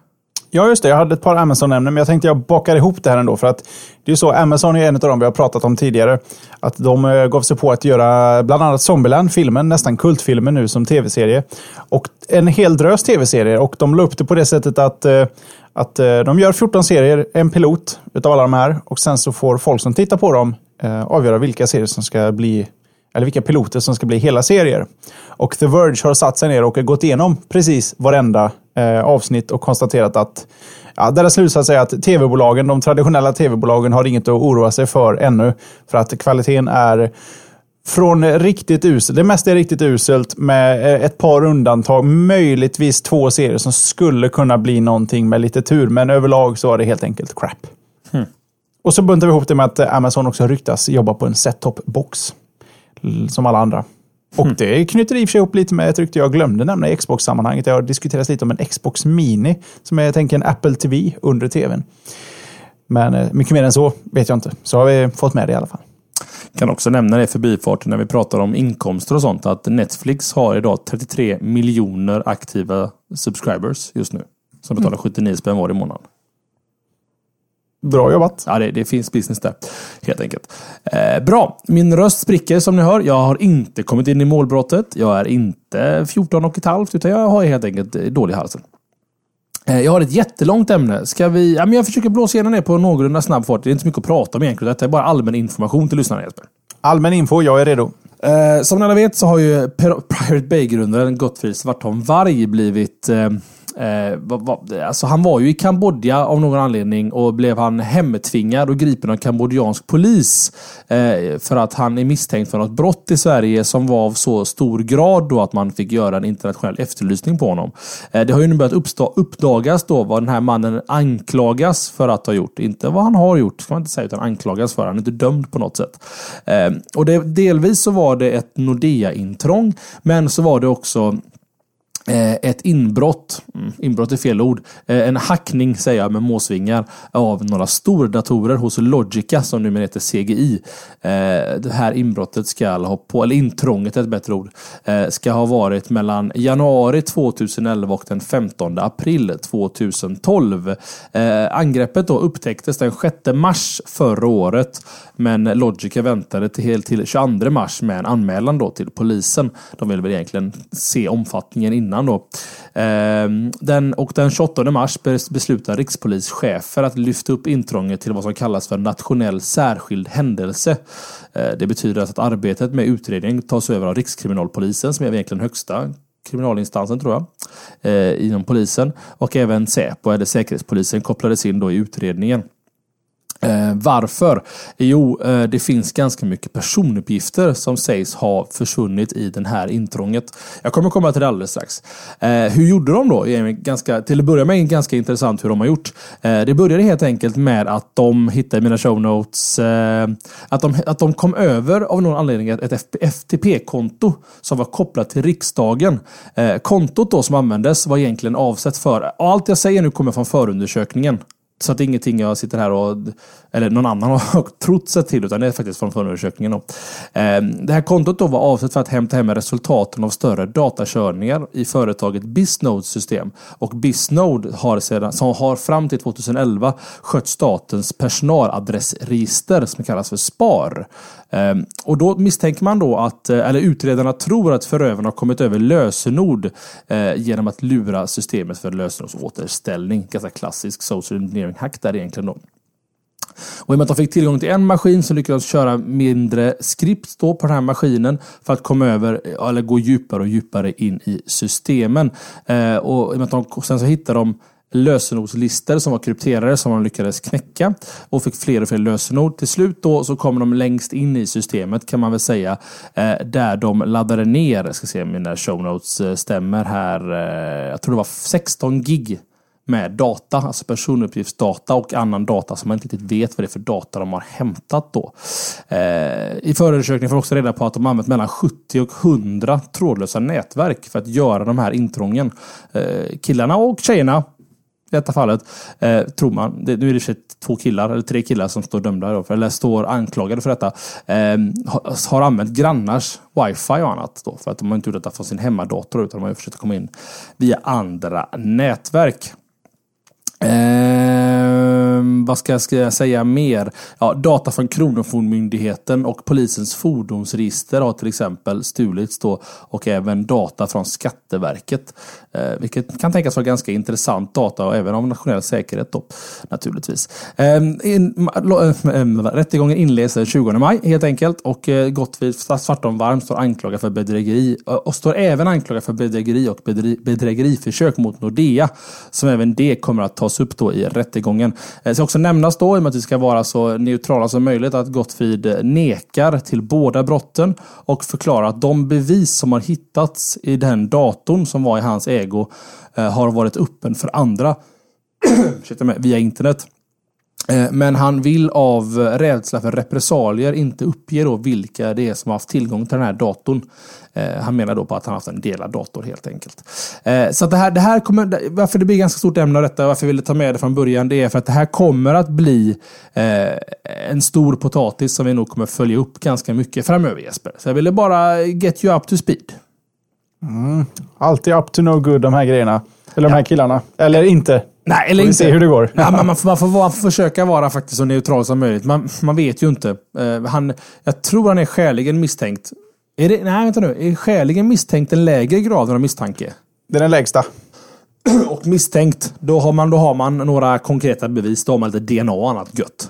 Ja, just det. Jag hade ett par Amazon-ämnen, men jag tänkte jag bakar ihop det här ändå. För att det är så, Amazon är en av dem vi har pratat om tidigare. Att de eh, gav sig på att göra bland annat Zombieland-filmen, nästan kultfilmen nu som tv-serie. Och en hel drös tv-serier. Och de la upp det på det sättet att, eh, att eh, de gör 14 serier, en pilot utav alla de här. Och sen så får folk som tittar på dem avgöra vilka serier som ska bli eller vilka piloter som ska bli hela serier. Och The Verge har satt sig ner och gått igenom precis varenda eh, avsnitt och konstaterat att ja, deras slutsats är att tv-bolagen, de traditionella tv-bolagen har inget att oroa sig för ännu. För att kvaliteten är från riktigt uselt. Det mesta är riktigt uselt med eh, ett par undantag. Möjligtvis två serier som skulle kunna bli någonting med lite tur. Men överlag så är det helt enkelt crap. Hmm. Och så buntar vi ihop det med att Amazon också ryktas jobba på en set-top-box som alla andra. Och mm. det knyter i och för sig ihop lite med ett rykte jag glömde nämna i Xbox-sammanhanget. Det har diskuterats lite om en Xbox Mini, som är jag tänker en Apple TV under tvn. Men eh, mycket mer än så vet jag inte. Så har vi fått med det i alla fall. Kan också nämna det förbifarten när vi pratar om inkomster och sånt. Att Netflix har idag 33 miljoner aktiva subscribers just nu. Som betalar 79 spänn var i månaden. Bra jobbat. Ja, det, det finns business där. Helt enkelt. Eh, bra. Min röst spricker som ni hör. Jag har inte kommit in i målbrottet. Jag är inte 14 och ett halvt utan jag har helt enkelt dålig halsen. Eh, jag har ett jättelångt ämne. Ska vi... Ja, men jag försöker blåsa igenom det på någorlunda snabb fart. Det är inte så mycket att prata om egentligen. Detta är bara allmän information till lyssnarna Jesper. Allmän info, jag är redo. Eh, som ni alla vet så har ju Pirate Bay-grundaren Gottfrid Svartholm Varg blivit eh, va, va, alltså han var ju i Kambodja av någon anledning och blev han hemtvingad och gripen av kambodjansk polis. Eh, för att han är misstänkt för något brott i Sverige som var av så stor grad då att man fick göra en internationell efterlysning på honom. Eh, det har ju nu börjat uppstå, uppdagas då vad den här mannen anklagas för att ha gjort. Inte vad han har gjort, ska man inte säga, utan anklagas för. Han är inte dömd på något sätt. Eh, och det, delvis så var det ett Nordea-intrång, men så var det också Eh, ett inbrott, mm, inbrott är fel ord, eh, en hackning säger jag med måsvingar av några stordatorer hos Logica som numera heter CGI. Eh, det här inbrottet ska ha på, eller intrånget är ett bättre ord, eh, ska ha varit mellan januari 2011 och den 15 april 2012. Eh, angreppet då upptäcktes den 6 mars förra året men Logica väntade till, till 22 mars med en anmälan då till polisen. De ville väl egentligen se omfattningen innan då. Ehm, den, och den 28 mars beslutar rikspolischefer att lyfta upp intrånget till vad som kallas för nationell särskild händelse. Ehm, det betyder alltså att arbetet med utredningen tas över av Rikskriminalpolisen som är egentligen högsta kriminalinstansen tror jag, eh, inom polisen. Och även Säpo, eller Säkerhetspolisen, kopplades in då i utredningen. Eh, varför? Jo, eh, det finns ganska mycket personuppgifter som sägs ha försvunnit i den här intrånget. Jag kommer komma till det alldeles strax. Eh, hur gjorde de då? Ganska, till att börja med ganska intressant hur de har gjort. Eh, det började helt enkelt med att de hittade i mina show notes eh, att, de, att de kom över av någon anledning ett FTP-konto som var kopplat till riksdagen. Eh, kontot då som användes var egentligen avsett för, allt jag säger nu kommer från förundersökningen. Så att det är ingenting jag sitter här och, eller någon annan har trott sig till, utan det är faktiskt från förundersökningen. Ehm, det här kontot då var avsett för att hämta hem resultaten av större datakörningar i företaget Bisnodes system. Och Bisnode har, sedan, som har fram till 2011 skött statens personaladressregister som kallas för SPAR. Ehm, och då misstänker man då att, eh, eller utredarna tror att förövarna har kommit över lösenord eh, genom att lura systemet för lösenordsåterställning. Ganska klassisk social engineering hack där egentligen då. Och i och med att de fick tillgång till en maskin så lyckades de köra mindre skript då på den här maskinen för att komma över, eller gå djupare och djupare in i systemen. Eh, och i och med att de, sen så hittade de lösenordslistor som var krypterade som de lyckades knäcka och fick fler och fler lösenord. Till slut då så kommer de längst in i systemet kan man väl säga eh, där de laddade ner, jag ska se om mina show notes eh, stämmer här, eh, jag tror det var 16 gig med data, alltså personuppgiftsdata och annan data som man inte riktigt vet vad det är för data de har hämtat då. Eh, I förundersökningen får också reda på att de använt mellan 70 och 100 trådlösa nätverk för att göra de här intrången. Eh, killarna och tjejerna i detta fallet, eh, tror man. Det, nu är det två killar, eller tre killar som står dömda, då, för, eller står anklagade för detta. Eh, har, har använt grannars wifi och annat. Då, för att de har inte gjort detta från sin hemmadator, utan de har försökt komma in via andra nätverk. Eh, vad ska jag säga mer? Ja, data från Kronofogdemyndigheten och polisens fordonsregister har till exempel stulits då och även data från Skatteverket. Eh, vilket kan tänkas vara ganska intressant data och även om nationell säkerhet då naturligtvis. Ehm, eh, ehm, in, äh, rättegången inleds den 20 maj helt enkelt och eh, Gottfrid Svartholm Varm står anklagad för bedrägeri eh, och står även anklagad för bedrägeri och bedrägeriförsök mot Nordea som även det kommer att tas upp då i rättegången. Eh, det eh, ska också nämnas då, i och med att vi ska vara så neutrala som möjligt, att Gottfrid eh, nekar till båda brotten och förklarar att de bevis som har hittats i den datorn som var i hans ägo eh, har varit öppen för andra via internet. Eh, men han vill av rädsla för repressalier inte uppge då vilka det är som har haft tillgång till den här datorn. Eh, han menar då på att han har haft en delad dator helt enkelt. Eh, så att det här, det här kommer, varför det blir ganska stort ämne av detta, varför jag ville ta med det från början, det är för att det här kommer att bli en stor potatis som vi nog kommer följa upp ganska mycket framöver Jesper. Så jag ville bara get you up to speed. Alltid up to no good de här grejerna. Eller de här killarna. Eller inte. Nej, eller inte. se hur det går. Ja, men man, får, man, får, man får försöka vara faktiskt så neutral som möjligt. Man, man vet ju inte. Eh, han, jag tror han är skäligen misstänkt. Är det, nej, vänta nu. Är skäligen misstänkt en lägre grad av misstanke? Det är den lägsta. Och misstänkt, då har man, då har man några konkreta bevis. Då har man lite DNA och annat gött.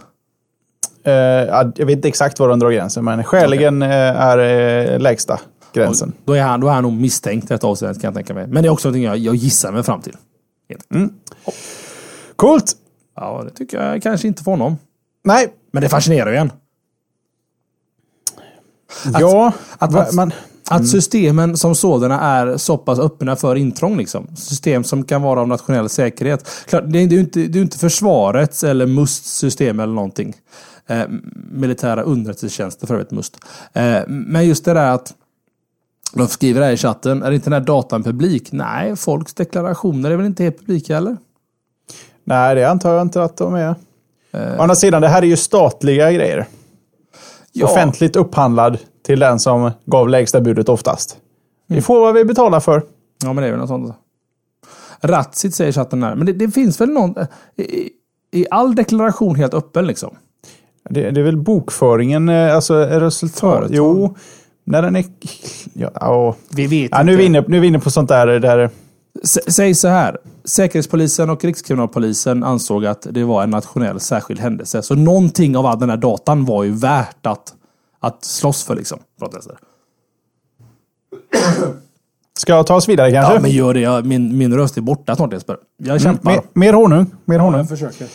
Ja, jag vet inte exakt var de drar gränsen, men skäligen eh, är lägsta gränsen. Då är han, då är han nog misstänkt i detta avseendet kan jag tänka mig. Men det är också någonting jag, jag gissar mig fram till. Coolt! Ja, det tycker jag kanske inte för honom. Nej, Men det fascinerar ju en. ja. att- att- man, Att systemen som sådana är så pass öppna för intrång. Liksom. System som kan vara av nationell säkerhet. Klart, det är ju inte, det är inte försvarets eller MUSTs system eller någonting. Eh, militära underrättelsetjänster för övrigt MUST. Eh, men just det där att de skriver här i chatten, är inte den här datan publik? Nej, folks deklarationer är väl inte helt publika eller? nej, det antar jag inte att de är. Eh. Å andra sidan, det här är ju statliga grejer. Offentligt upphandlad till den som gav lägsta budet oftast. Vi Mm. får vad vi betalar för. Ja, men det är väl något sånt. Ratsit säger chatten här. Men det, det finns väl någon... I, i all deklaration helt öppen liksom? Det, det är väl bokföringen, eh, alltså resultat. Företag. Jo, när den är... Ja, ja. Vi vet ja, nu, är vi inne, nu är vi inne på sånt där, där S- Säg så här. Säkerhetspolisen och Rikskriminalpolisen ansåg att det var en nationell särskild händelse. Så någonting av all den här datan var ju värt att, att slåss för. Liksom, protester. Ska jag ta oss vidare kanske? Ja, men gör det. Jag, min, min röst är borta snart Jesper. Jag kämpar. mer, mer honung. Mer honung. jag försöker.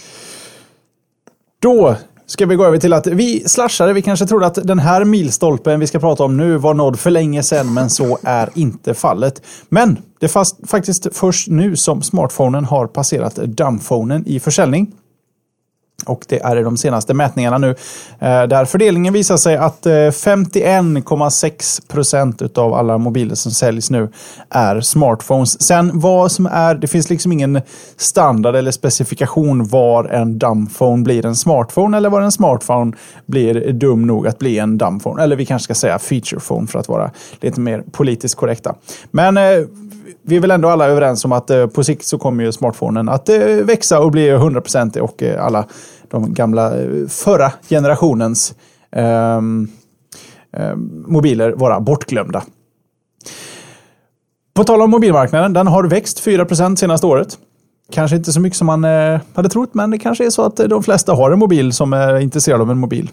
Då ska vi gå över till att vi slashade. Vi kanske trodde att den här milstolpen vi ska prata om nu var nådd för länge sedan, men så är inte fallet. Men det är fast, faktiskt först nu som smartphonen har passerat dumbphonen i försäljning. Och det är i de senaste mätningarna nu. Eh, där fördelningen visar sig att eh, 51,6 procent av alla mobiler som säljs nu är smartphones. Sen vad som är, det finns liksom ingen standard eller specifikation var en dumbphone blir en smartphone eller var en smartphone blir dum nog att bli en dumbphone. Eller vi kanske ska säga featurephone för att vara lite mer politiskt korrekta. Men eh, vi är väl ändå alla överens om att eh, på sikt så kommer ju smartphonen att eh, växa och bli 100% och eh, alla de gamla förra generationens um, um, mobiler vara bortglömda. På tal om mobilmarknaden, den har växt 4% senaste året. Kanske inte så mycket som man eh, hade trott, men det kanske är så att eh, de flesta har en mobil som är intresserad av en mobil.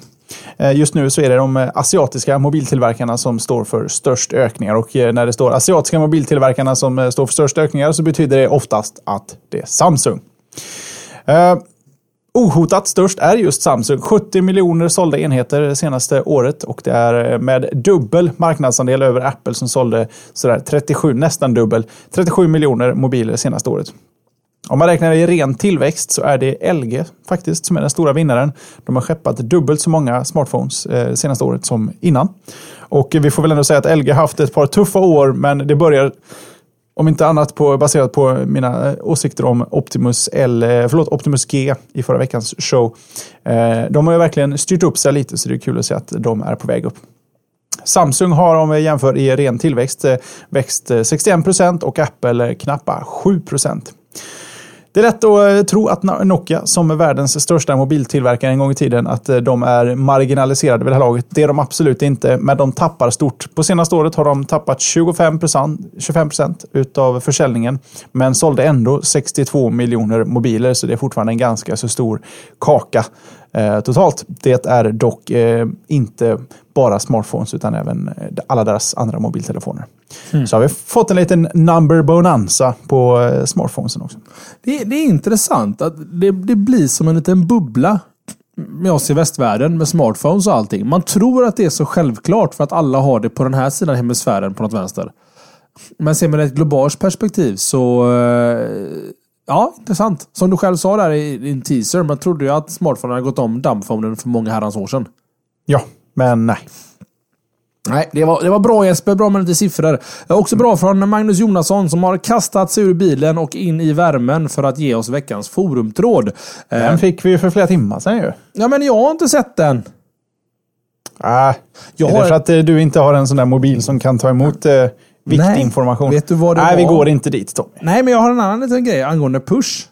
Eh, just nu så är det de asiatiska mobiltillverkarna som står för störst ökningar och när det står asiatiska mobiltillverkarna som står för störst ökningar så betyder det oftast att det är Samsung. Ohotat störst är just Samsung. 70 miljoner sålda enheter det senaste året och det är med dubbel marknadsandel över Apple som sålde sådär 37, nästan dubbel, 37 miljoner mobiler det senaste året. Om man räknar i ren tillväxt så är det LG faktiskt som är den stora vinnaren. De har skeppat dubbelt så många smartphones eh, senaste året som innan. Och vi får väl ändå säga att LG haft ett par tuffa år men det börjar om inte annat på, baserat på mina eh, åsikter om Optimus, L, eh, förlåt, Optimus G i förra veckans show. Eh, de har ju verkligen styrt upp sig lite så det är kul att se att de är på väg upp. Samsung har om vi jämför i ren tillväxt växt 61 procent och Apple knappa 7 procent. Det är lätt att eh, tro att Nokia, som är världens största mobiltillverkare en gång i tiden, att eh, de är marginaliserade vid det här laget. Det är de absolut inte, men de tappar stort. På senaste året har de tappat 25 25% utav försäljningen, men sålde ändå 62 miljoner mobiler, så det är fortfarande en ganska så stor kaka eh, totalt. Det är dock eh, inte bara smartphones, utan även eh, alla deras andra mobiltelefoner. Så har vi fått en liten number bonanza på eh, smartphonesen också. Det, det är intressant att det, det blir som en liten bubbla med oss i västvärlden med smartphones och allting. Man tror att det är så självklart för att alla har det på den här sidan hemisfären på något vänster. Men ser man ett globalt perspektiv så eh, Ja, intressant. Som du själv sa där i din teaser, man trodde ju att smartphonen hade gått om dumbphonen för många herrans år sedan. Ja, men nej. Nej, det var, det var bra Jesper. Bra med lite siffror. Också bra från Magnus Jonasson som har kastat sig ur bilen och in i värmen för att ge oss veckans forumtråd. Den fick vi för flera timmar sedan ju. Ja, men jag har inte sett den. Ah, Jag är det för att eh, du inte har en sån där mobil som kan ta emot eh, viktig information? Vet du vad det Nej, vi var? går inte dit Tommy. Nej, men jag har en annan liten grej angående push.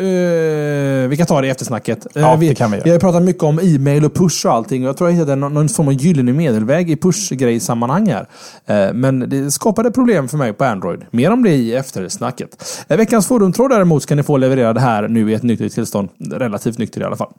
Uh, vi kan ta det i eftersnacket. Eh, Ja, vi, det kan vi göra. vi har pratat mycket om e-mail och push och allting. Och jag tror jag hittade någon, någon form av gyllene medelväg i push-grejsammanhang här. Eh, men det skapade problem för mig på Android. Mer om det i eftersnacket. Veckans forumtråd däremot ska ni få levererad här nu i ett nyktert tillstånd. Relativt nykter i alla fall.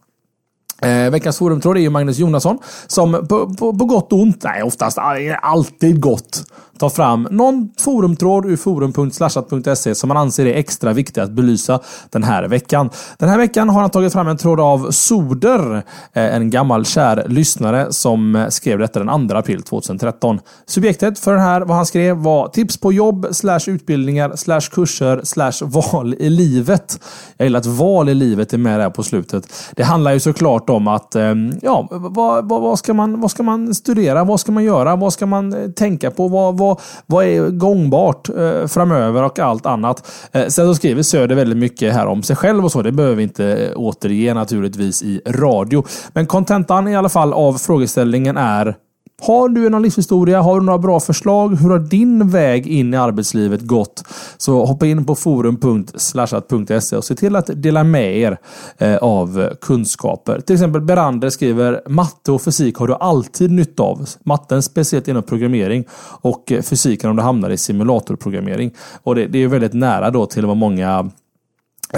Eh, veckans forumtråd är ju Magnus Jonasson som på, på, på gott och ont, nej oftast alltid gott, tar fram någon forumtråd ur forum.slashat.se som man anser är extra viktig att belysa den här veckan. Den här veckan har han tagit fram en tråd av Soder, eh, en gammal kär lyssnare som skrev detta den 2 april 2013. Subjektet för den här, vad han skrev var tips på jobb, slash utbildningar, slash kurser, slash val i livet. Jag gillar att val i livet är med där på slutet. Det handlar ju såklart om att, eh, ja, vad, vad, vad, ska man, vad ska man studera? Vad ska man göra? Vad ska man eh, tänka på? Vad, vad, vad är gångbart eh, framöver och allt annat? Sen så skriver Söder väldigt mycket här om sig själv och så. Det behöver vi inte återge naturligtvis i radio. Men kontentan i alla fall av frågeställningen är har du någon livshistoria? Har du några bra förslag? Hur har din väg in i arbetslivet gått? Så hoppa in på forum.slashat.se och se till att dela med er eh, av kunskaper. Till exempel Berander skriver matte och fysik har du alltid nytta av. Matten speciellt inom programmering och eh, fysiken om du hamnar i simulatorprogrammering. Och det, det är väldigt nära då till vad många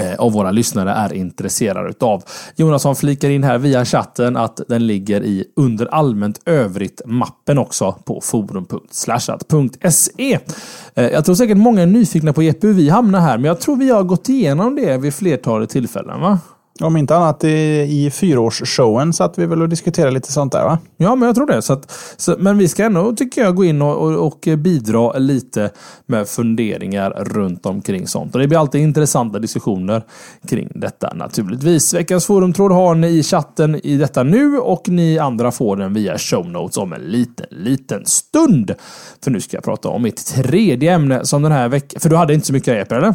Eh, av våra lyssnare är intresserade utav. Jonasson flikar in här via chatten att den ligger i under allmänt övrigt mappen också på forum.slashat.se. Eh, jag tror säkert många är nyfikna på hur vi hamnar här, men jag tror vi har gått igenom det vid flertalet tillfällen. va? Om inte annat i, i fyraårsshowen satt vi väl och diskuterade lite sånt där va? Ja, men jag tror det. Så att, så, men vi ska ändå, tycker jag, gå in och, och, och bidra lite med funderingar runt omkring sånt. Och det blir alltid intressanta diskussioner kring detta naturligtvis. Veckans forumtråd har ni i chatten i detta nu och ni andra får den via show notes om en liten, liten stund. För nu ska jag prata om mitt tredje ämne som den här veckan... För du hade inte så mycket Jeppe, eller?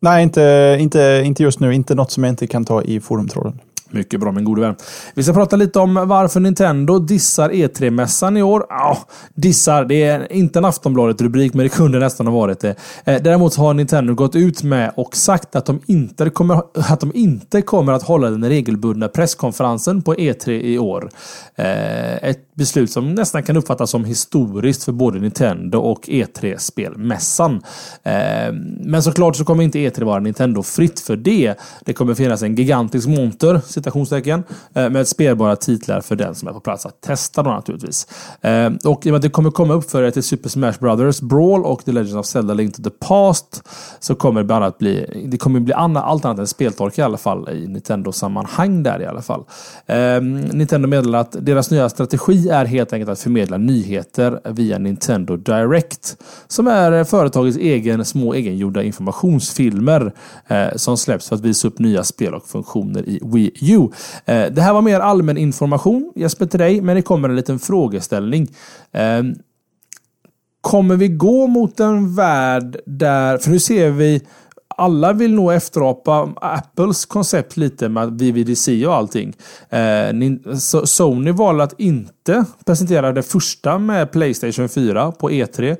Nej, inte, inte, inte just nu. Inte något som jag inte kan ta i forumtråden. Mycket bra min gode vän. Vi ska prata lite om varför Nintendo dissar E3-mässan i år. Ja, dissar, det är inte en Aftonbladet-rubrik men det kunde nästan ha varit det. Eh, Däremot har Nintendo gått ut med och sagt att de inte kommer, att, de inte kommer att hålla den regelbundna presskonferensen på E3 i år. Eh, Ett beslut som nästan kan uppfattas som historiskt för både Nintendo och E3-spelmässan. Eh, Men såklart så kommer inte E3 vara Nintendo-fritt för det. Det kommer finnas en gigantisk monter, citationstecken, eh, med spelbara titlar för den som är på plats att testa då naturligtvis. Eh, och i och med att det kommer komma uppföljare till Super Smash Brothers Brawl och The Legend of Zelda Link to the Past så kommer det bland annat bli, det kommer bli allt annat än speltork i alla fall i Nintendo-sammanhang där i alla fall. Ehm, Nintendo meddelar att deras nya strategi är helt enkelt att förmedla nyheter via Nintendo Direct. Som är företagets egen, små egengjorda informationsfilmer eh, som släpps för att visa upp nya spel och funktioner i Wii U. Eh, det här var mer allmän information, Jesper till dig, men det kommer en liten frågeställning. Eh, Kommer vi gå mot en värld där, för nu ser vi alla vill nog efterapa Apples koncept lite med VVDC och allting. Eh, Sony valde att inte presentera det första med Playstation 4 på E3.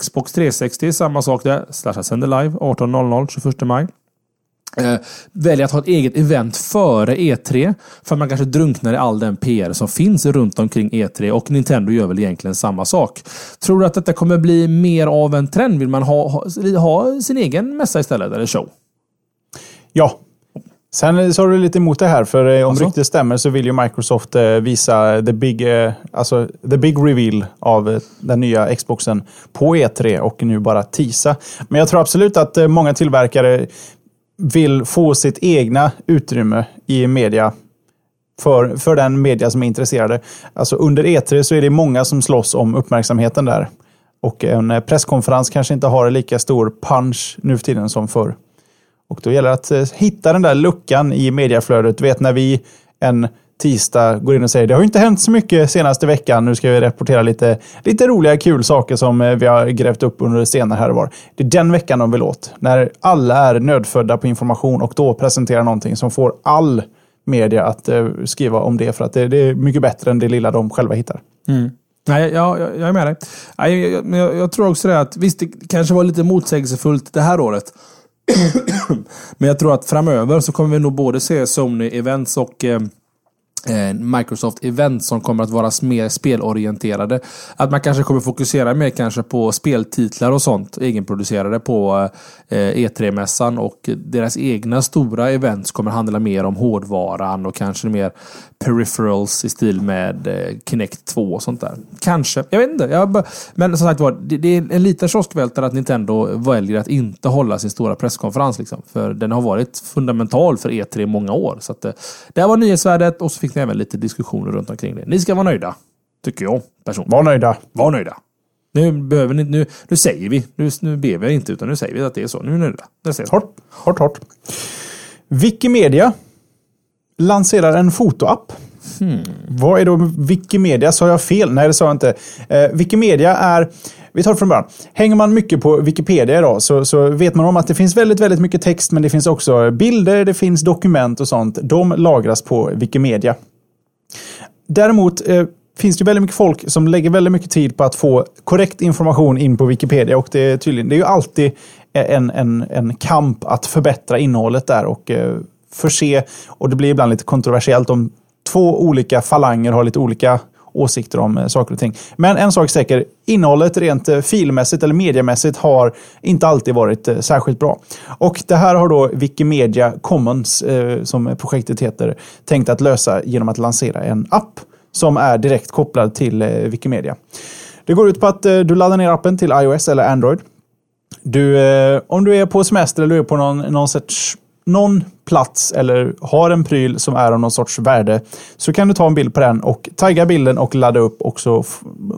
Xbox 360, samma sak där. Slasha sänder live 18.00 21 maj. Eh, väljer att ha ett eget event före E3. För man kanske drunknar i all den PR som finns runt omkring E3. Och Nintendo gör väl egentligen samma sak. Tror du att detta kommer bli mer av en trend? Vill man ha, ha, ha sin egen mässa istället? Eller show? Ja. Sen har du lite emot det här, för eh, om Alltså? ryktet stämmer så vill ju Microsoft eh, visa the big, eh, alltså, the big reveal av den nya Xboxen på E3 och nu bara tisa. Men jag tror absolut att många tillverkare vill få sitt egna utrymme i media för, för den media som är intresserade. Alltså under E3 så är det många som slåss om uppmärksamheten där. Och en eh, presskonferens kanske inte har lika stor punch nu för tiden som förr. Och då gäller det att eh, hitta den där luckan i mediaflödet. Du vet när vi en tisdag går in och säger det har inte hänt så mycket senaste veckan. Nu ska vi rapportera lite, lite roliga kul saker som eh, vi har grävt upp under senare här och var. Det är den veckan de vill åt. När alla är nödfödda på information och då presenterar någonting som får all media att eh, skriva om det. För att det, det, är mycket bättre än det lilla de själva hittar. Mm. Nej, jag, jag, jag är med dig. Jag, jag, jag, tror också det att visst, det kanske var lite motsägelsefullt det här året. Men jag tror att framöver så kommer vi nog både se Sony Events och eh, Eh, Microsoft-event som kommer att vara mer spelorienterade. Att man kanske kommer fokusera mer kanske på speltitlar och sånt egenproducerade på eh, e E3-mässan och deras egna stora events kommer handla mer om hårdvaran och kanske mer peripherals i stil med eh, Kinect 2 och sånt där. Kanske. Jag vet inte. Jag men som sagt var, det, är en liten kioskvältare att Nintendo väljer att inte hålla sin stora presskonferens. Liksom. För den har varit fundamental för E3 i många år. Så att, det här var nyhetsvärdet och så fick ni även lite diskussioner runt omkring det. Ni ska vara nöjda. Tycker jag personligen. Var nöjda. Var nöjda. Nu behöver ni, nu, nu säger vi. Nu, nu ber vi inte, utan nu säger vi att det är så. Nu är ni nöjda. Hårt, hårt, hårt. Wikimedia lanserar en fotoapp. Hmm. Vad är då Wikimedia? Sa jag fel? Nej, det sa jag inte. Eh, Wikimedia är vi tar det från början. Hänger man mycket på Wikipedia idag så, så vet man om att det finns väldigt, väldigt mycket text, men det finns också bilder, det finns dokument och sånt. De lagras på Wikimedia. Däremot eh, finns det väldigt mycket folk som lägger väldigt mycket tid på att få korrekt information in på Wikipedia. Och det är tydligen, det är ju alltid en, en, en kamp att förbättra innehållet där och eh, förse, och det blir ibland lite kontroversiellt om två olika falanger har lite olika åsikter om eh, saker och ting. Men en sak är säker, innehållet rent eh, filmässigt eller mediemässigt har inte alltid varit eh, särskilt bra. Och det här har då Wikimedia Commons, som projektet heter, tänkt att lösa genom att lansera en app som är direkt kopplad till Wikimedia. Det går ut på att du laddar ner appen till iOS eller Android. Du, om du är på semester eller du är på någon, någon sorts någon plats eller har en pryl som är av någon sorts värde så kan du ta en bild på den och tagga bilden och ladda upp och så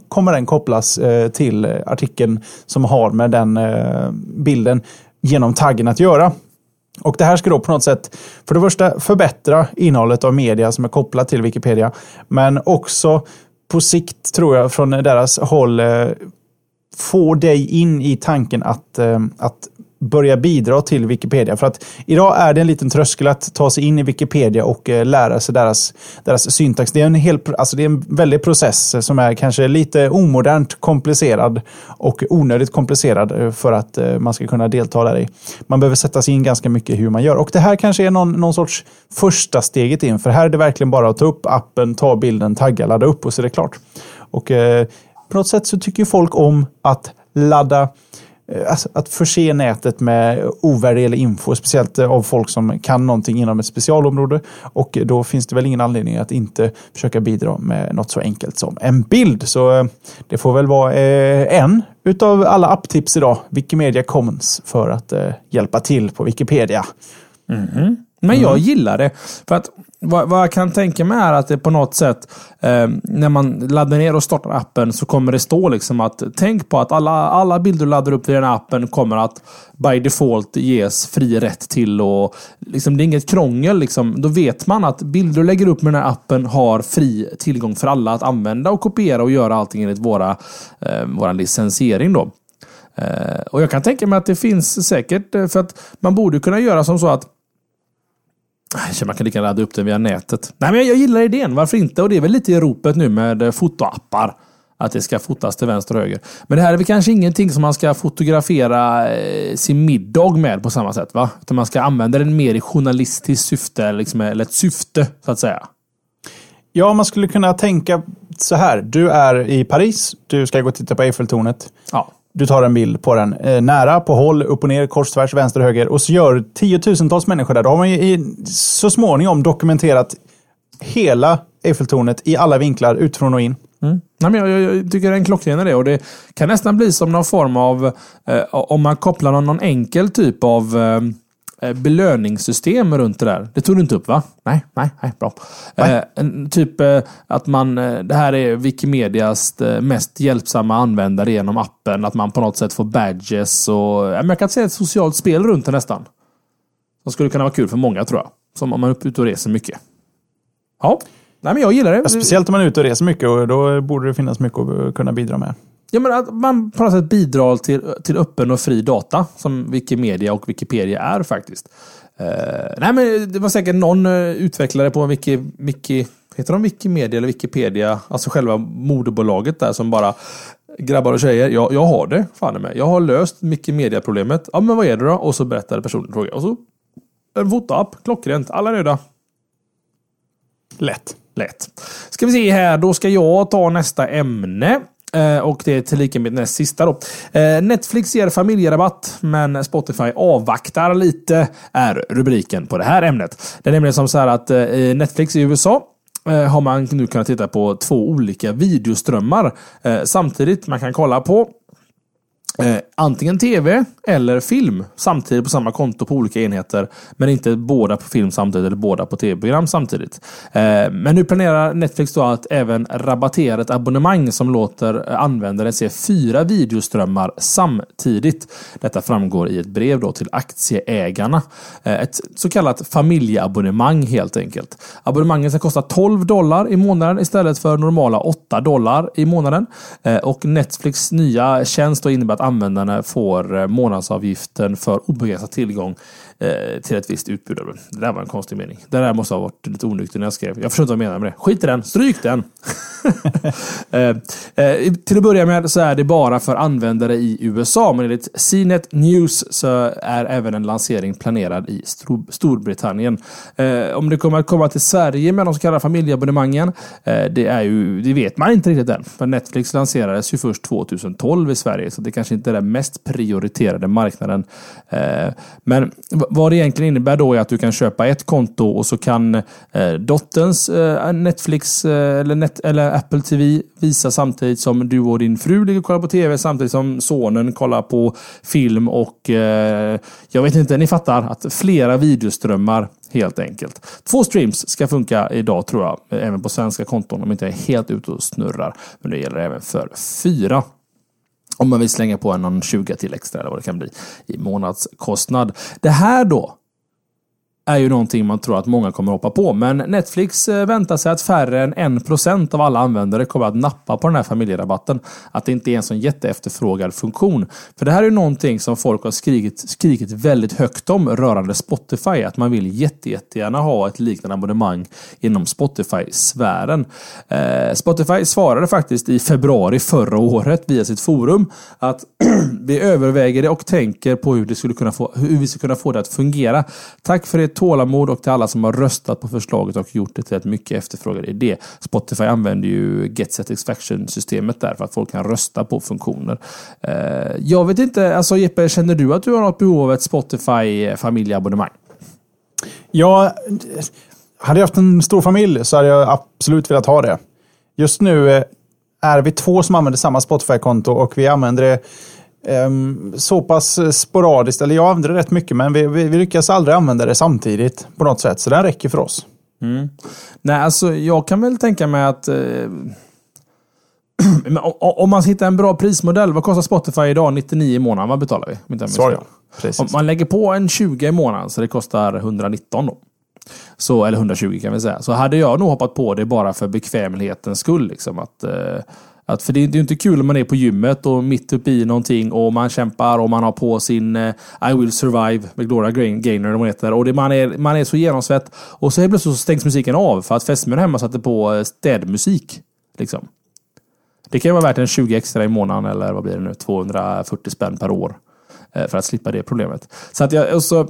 kommer den kopplas eh, till eh, artikeln som har med den eh, bilden genom taggen att göra. Och Det här ska då på något sätt för det första förbättra innehållet av media som är kopplat till Wikipedia. Men också på sikt tror jag från deras håll eh, få dig in i tanken att, eh, att börja bidra till Wikipedia. För att idag är det en liten tröskel att ta sig in i Wikipedia och eh, lära sig deras, deras syntax. Det är, en hel, alltså det är en väldig process som är kanske lite omodernt komplicerad och onödigt komplicerad eh, för att eh, man ska kunna delta där i. Man behöver sätta sig in ganska mycket hur man gör. Och det här kanske är någon, någon sorts första steget in. För här är det verkligen bara att ta upp appen, ta bilden, tagga, ladda upp och så är det klart. Och eh, på något sätt så tycker folk om att ladda Eh, alltså, att förse nätet med ovärderlig info, speciellt eh, av folk som kan någonting inom ett specialområde. Och eh, då finns det väl ingen anledning att inte försöka bidra med något så enkelt som en bild. Så det får väl vara en utav alla apptips idag, Wikimedia Commons, för att hjälpa till på Wikipedia. Mm -hmm. Men jag mm. gillar det. För att vad, vad, jag kan tänka mig är att det på något sätt, eh, när man laddar ner och startar appen, så kommer det stå liksom att tänk på att alla, alla bilder du laddar upp i den appen kommer att by default ges fri rätt till och liksom, det är inget krångel. Liksom. Då vet man att bilder du lägger upp med den här appen har fri tillgång för alla att använda och kopiera och göra allting enligt våra, eh, våra licensiering. Då. Eh, och jag kan tänka mig att det finns säkert, eh, för att man borde kunna göra som så att man kan lika gärna ladda upp den via nätet. Nej, men jag gillar idén. Varför inte? Och det är väl lite i ropet nu med eh, fotoappar. Att det ska fotas till vänster och höger. Men det här är väl kanske ingenting som man ska fotografera eh, sin middag med på samma sätt. va? Utan man ska använda den mer i journalistiskt syfte. Liksom, eller ett syfte, så att säga. Ja, man skulle kunna tänka så här. Du är i Paris. Du ska gå och titta på Eiffeltornet. Ja. Du tar en bild på den eh, nära, på håll, upp och ner, kors, tvärs, vänster höger. Och så gör tiotusentals människor där. Då har man ju så småningom dokumenterat hela Eiffeltornet i alla vinklar, utifrån och in. Mm. Nej, men jag, jag, tycker det är en klockren idé och det kan nästan bli som någon form av, eh, om man kopplar någon, någon enkel typ av Eh, belöningssystem runt det där. Det tog du inte upp va? Nej, nej, nej bra. Nej. Eh, typ eh, att man, eh, det här är Wikimedias eh, mest hjälpsamma användare genom appen. Att man på något sätt får badges och, jag kan säga ett socialt spel runt det nästan. Som skulle kunna vara kul för många tror jag. Som om man är ute och reser mycket. Ja, Nej, men jag gillar det. Ja, speciellt om man är ute och reser mycket och då borde det finnas mycket att kunna bidra med. Ja, men att man på något sätt bidrar till, till öppen och fri data som Wikimedia och Wikipedia är faktiskt. Uh, nej, men det var säkert någon eh, utvecklare på Wiki, Wiki, heter de Wikimedia eller Wikipedia, alltså själva moderbolaget där som bara Grabbar och tjejer, jag, jag har det fan med. Jag har löst Wikimedia-problemet. Ja, men vad är det då? Och så berättade personen fråga. Och så en fotoapp, klockrent, alla nöjda. Lätt. Lätt. Ska vi se här, då ska jag ta nästa ämne. Eh, och det är tillika mitt näst sista då. Eh, Netflix ger familjerabatt, men Spotify avvaktar lite, är rubriken på det här ämnet. Det är nämligen som så här att eh, Netflix i USA har man nu kunnat titta på två olika videoströmmar samtidigt. Man kan kolla på Eh, antingen tv eller film samtidigt på samma konto på olika enheter. Men inte båda på film samtidigt eller båda på tv-program samtidigt. Eh, men nu planerar Netflix då att även rabattera ett abonnemang som låter eh, användaren se fyra videoströmmar samtidigt. Detta framgår i ett brev då till aktieägarna. Eh, ett så kallat familjeabonnemang helt enkelt. Abonnemanget ska kosta 12 dollar i månaden istället för normala 8 dollar i månaden. Eh, och Netflix nya tjänst innebär att användarna får eh, månadsavgiften för obegränsad tillgång eh, till ett visst utbud. Det där var en konstig mening. Det där måste ha varit lite onykter när jag skrev. Jag förstår inte vad jag menar med det. Skit i den, stryk den! eh, eh, till att börja med så är det bara för användare i USA, men enligt CNET News så är även en lansering planerad i Stor Storbritannien. Eh, om det kommer att komma till Sverige med de så kallade familjeabonnemangen, eh, det, är ju, det vet man inte riktigt än. För Netflix lanserades ju först 2012 i Sverige, så det kanske inte är den mest prioriterade marknaden. Eh, men vad det egentligen innebär då är att du kan köpa ett konto och så kan eh, dotterns eh, Netflix eh, eller, net, eller Apple TV visa samtidigt som du och din fru ligger och kollar på TV samtidigt som sonen kollar på film och eh, jag vet inte, ni fattar att flera videoströmmar helt enkelt. Två streams ska funka idag tror jag, även på svenska konton om inte jag är helt ute och snurrar. Men det gäller även för fyra. Om man vill slänga på någon 20 till extra eller vad det kan bli i månadskostnad. Det här då är ju någonting man tror att många kommer hoppa på. Men Netflix eh, väntar sig att färre än 1% av alla användare kommer att nappa på den här familjerabatten. Att det inte är en sån jätteefterfrågad funktion. För det här är någonting som folk har skrikit, skrikit väldigt högt om rörande Spotify. Att man vill jätte, jättegärna ha ett liknande abonnemang inom Spotify-sfären. Eh, Spotify svarade faktiskt i februari förra året via sitt forum att vi överväger det och tänker på hur, det skulle kunna få, hur vi ska kunna få det att fungera. Tack för ert tålamod och till alla som har röstat på förslaget och gjort det till ett mycket efterfrågad idé. Spotify använder ju Get Satisfaction-systemet där för att folk kan rösta på funktioner. Eh, jag vet inte, alltså Jeppe, känner du att du har något behov av ett Spotify familjeabonnemang? Ja, hade jag haft en stor familj så hade jag absolut velat ha det. Just nu eh, är vi två som använder samma Spotify-konto och vi använder det så pass sporadiskt, eller jag använder det rätt mycket, men vi, vi, vi, lyckas aldrig använda det samtidigt på något sätt. Så det räcker för oss. Mm. Nej, alltså jag kan väl tänka mig att eh, om man hittar en bra prismodell, vad kostar Spotify idag? 99 i månaden, vad betalar vi? Svar ja. Precis. Om man lägger på en 20 i månaden så det kostar 119 då. Så, eller 120 kan vi säga. Så hade jag nog hoppat på det bara för bekvämlighetens skull. Liksom, att, eh, att, för det, är ju inte kul om man är på gymmet och mitt uppe i någonting och man kämpar och man har på sin eh, I will survive med Gloria Gaynor eller vad heter. Och det, man, är, man är så genomsvett. Och så helt plötsligt så stängs musiken av för att fästmön hemma satte på eh, städmusik. Liksom. Det kan ju vara värt en 20 extra i månaden eller vad blir det nu? 240 spänn per år. Eh, för att slippa det problemet. Så att jag, och så,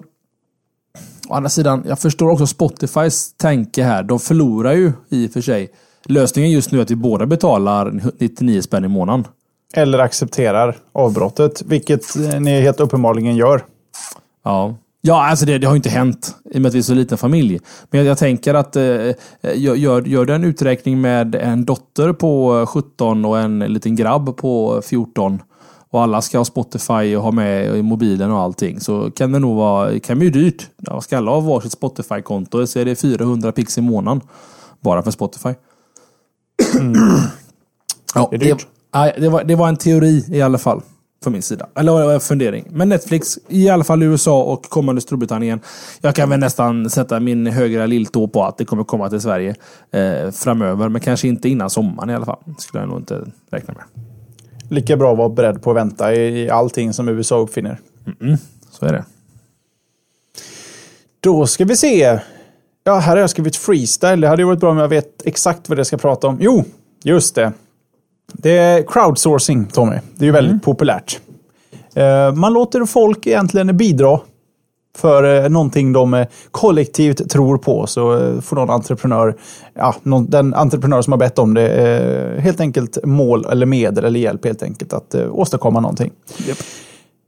å andra sidan, jag förstår också Spotifys tanke här. De förlorar ju i och för sig Lösningen just nu är att vi båda betalar 99 spänn i månaden. Eller accepterar avbrottet, vilket ni helt uppenbarligen gör. Ja, Ja, alltså det, det, har inte hänt i och med att vi är så liten familj. Men jag, jag tänker att eh, gör, gör du en uträkning med en dotter på 17 och en liten grabb på 14 och alla ska ha Spotify och ha med i mobilen och allting så kan det nog vara kan bli dyrt. Ja, ska alla ha varsitt Spotify-konto så är det 400 pix i månaden bara för Spotify. Ja, det, det, det, var, det var en teori i alla fall. Från min sida. Eller en fundering. Men Netflix, i alla fall i USA och kommande Storbritannien. Jag kan väl nästan sätta min högra lilltå på att det kommer komma till Sverige eh, framöver. Men kanske inte innan sommaren i alla fall. skulle jag nog inte räkna med. Lika bra att vara beredd på att vänta i allting som USA uppfinner. Mm -mm. Så är det. Då ska vi se. Ja, här har jag skrivit freestyle. Det hade ju varit bra om jag vet exakt vad det ska prata om. Jo, just det. Det är crowdsourcing, Tommy. Det är ju väldigt mm. populärt. Eh, man låter folk egentligen bidra för eh, någonting de eh, kollektivt tror på. Så får någon entreprenör, ja, den entreprenör som har bett om det, helt enkelt mål eller medel eller hjälp helt enkelt att åstadkomma någonting. Yep.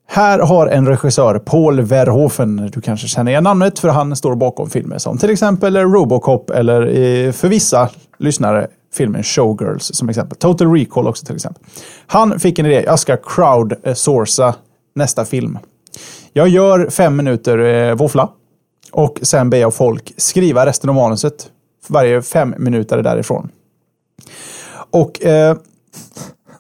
Här har en regissör, Paul Verhoeven, du kanske känner igen namnet för han står bakom filmer som till exempel Robocop eller eh, för vissa lyssnare filmen Showgirls som exempel. Total Recall också till exempel. Han fick en idé, jag ska crowdsourca nästa film. Jag gör fem minuter eh, våffla och sen ber jag folk skriva resten av manuset varje fem minuter därifrån. Och eh,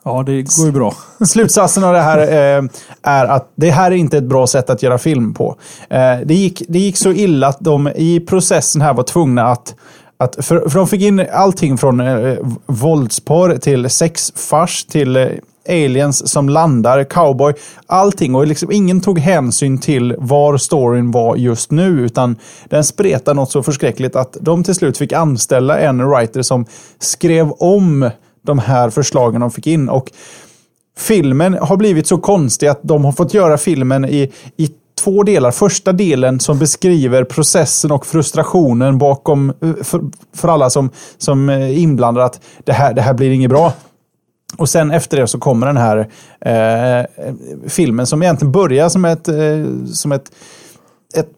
Ja, det går ju bra. Slutsatsen av det här eh, är att det här är inte ett bra sätt att göra film på. Eh, det, gick, det gick så illa att de i processen här var tvungna att att för, för de fick in allting från eh, våldsporr till sexfars till eh, aliens som landar, cowboy, allting. Och liksom, ingen tog hänsyn till var storyn var just nu, utan den spretade något så förskräckligt att de till slut fick anställa en writer som skrev om de här förslagen de fick in. Och filmen har blivit så konstig att de har fått göra filmen i, i två delar. Första delen som beskriver processen och frustrationen bakom eh, för, för alla som, som eh, är inblandade att det här, det här blir inget bra. Och sen efter det så kommer den här eh, filmen som egentligen börjar som ett, eh, som ett, ett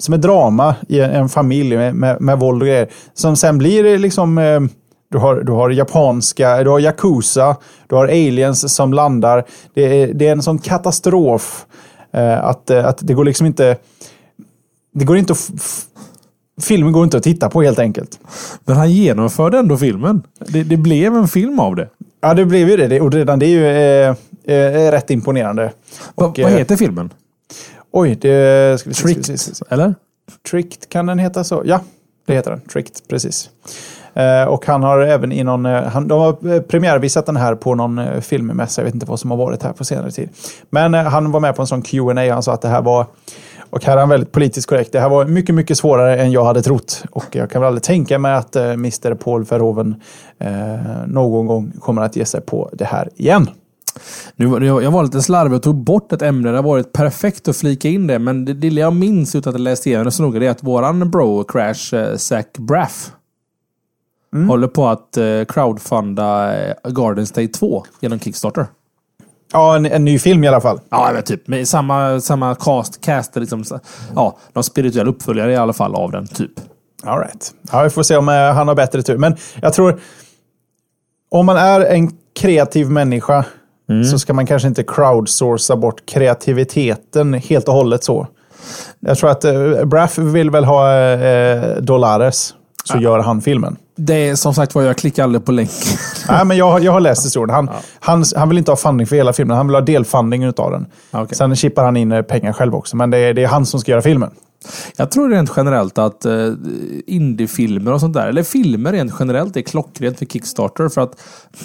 som ett drama i en familj med, med, med våld och grejer. Som sen blir liksom eh, du har, du har japanska, du har Yakuza, du har aliens som landar. Det är, det är en sån katastrof eh, att, eh, att det går liksom inte... Det går inte att... Filmen går inte att titta på helt enkelt. Men han genomförde ändå filmen. Det, det blev en film av det. Ja, det blev ju det. Och redan det är ju eh, eh, rätt imponerande. Va, och, vad heter filmen? Oj, det... Ska vi, Tricked, ska vi, ska vi, eller? Tricked, kan den heta så? Ja, det heter den. Tricked, precis. Eh, och han har även i någon, eh, han, de har eh, premiärvisat den här på någon filmmässa, jag vet inte vad som har varit här på senare tid. Men han var med på en sån Q&A han sa att det här var och här är han väldigt politiskt korrekt. Det här var mycket, mycket svårare än jag hade trott. Och jag kan väl aldrig tänka mig att Mr Paul Verhoeven eh, någon gång kommer att ge sig på det här igen. Nu, jag var lite slarvig och tog bort ett ämne. Det har varit perfekt att flika in det. Men det lilla jag minns utan att jag läst igenom det så noga är att våran bro Crash, eh, Zach Braff, Mm. Håller på att eh, crowdfunda eh, Garden State 2 genom Kickstarter. Ja, en, en, ny film i alla fall. Ja, men typ. Med samma, samma cast, cast liksom, ja, någon spirituell uppföljare i alla fall av den, typ. All right. Ja, vi får se om eh, han har bättre tur. Men jag tror, om man är en kreativ människa mm. så ska man kanske inte crowdsourca bort kreativiteten helt och hållet så. Jag tror att eh, Braff vill väl ha eh, dollares, så ja. gör han filmen. Det är som sagt var, jag klickar aldrig på länken. Nej, men jag, jag har läst historien. Han, ja. han, han vill inte ha funding för hela filmen. Han vill ha delfunding av den. Okay. Sen chippar han in eh, pengar själv också. Men det är, det är han som ska göra filmen. Jag tror rent generellt att uh, indiefilmer och sånt där, eller filmer rent generellt, är klockrent för Kickstarter. För att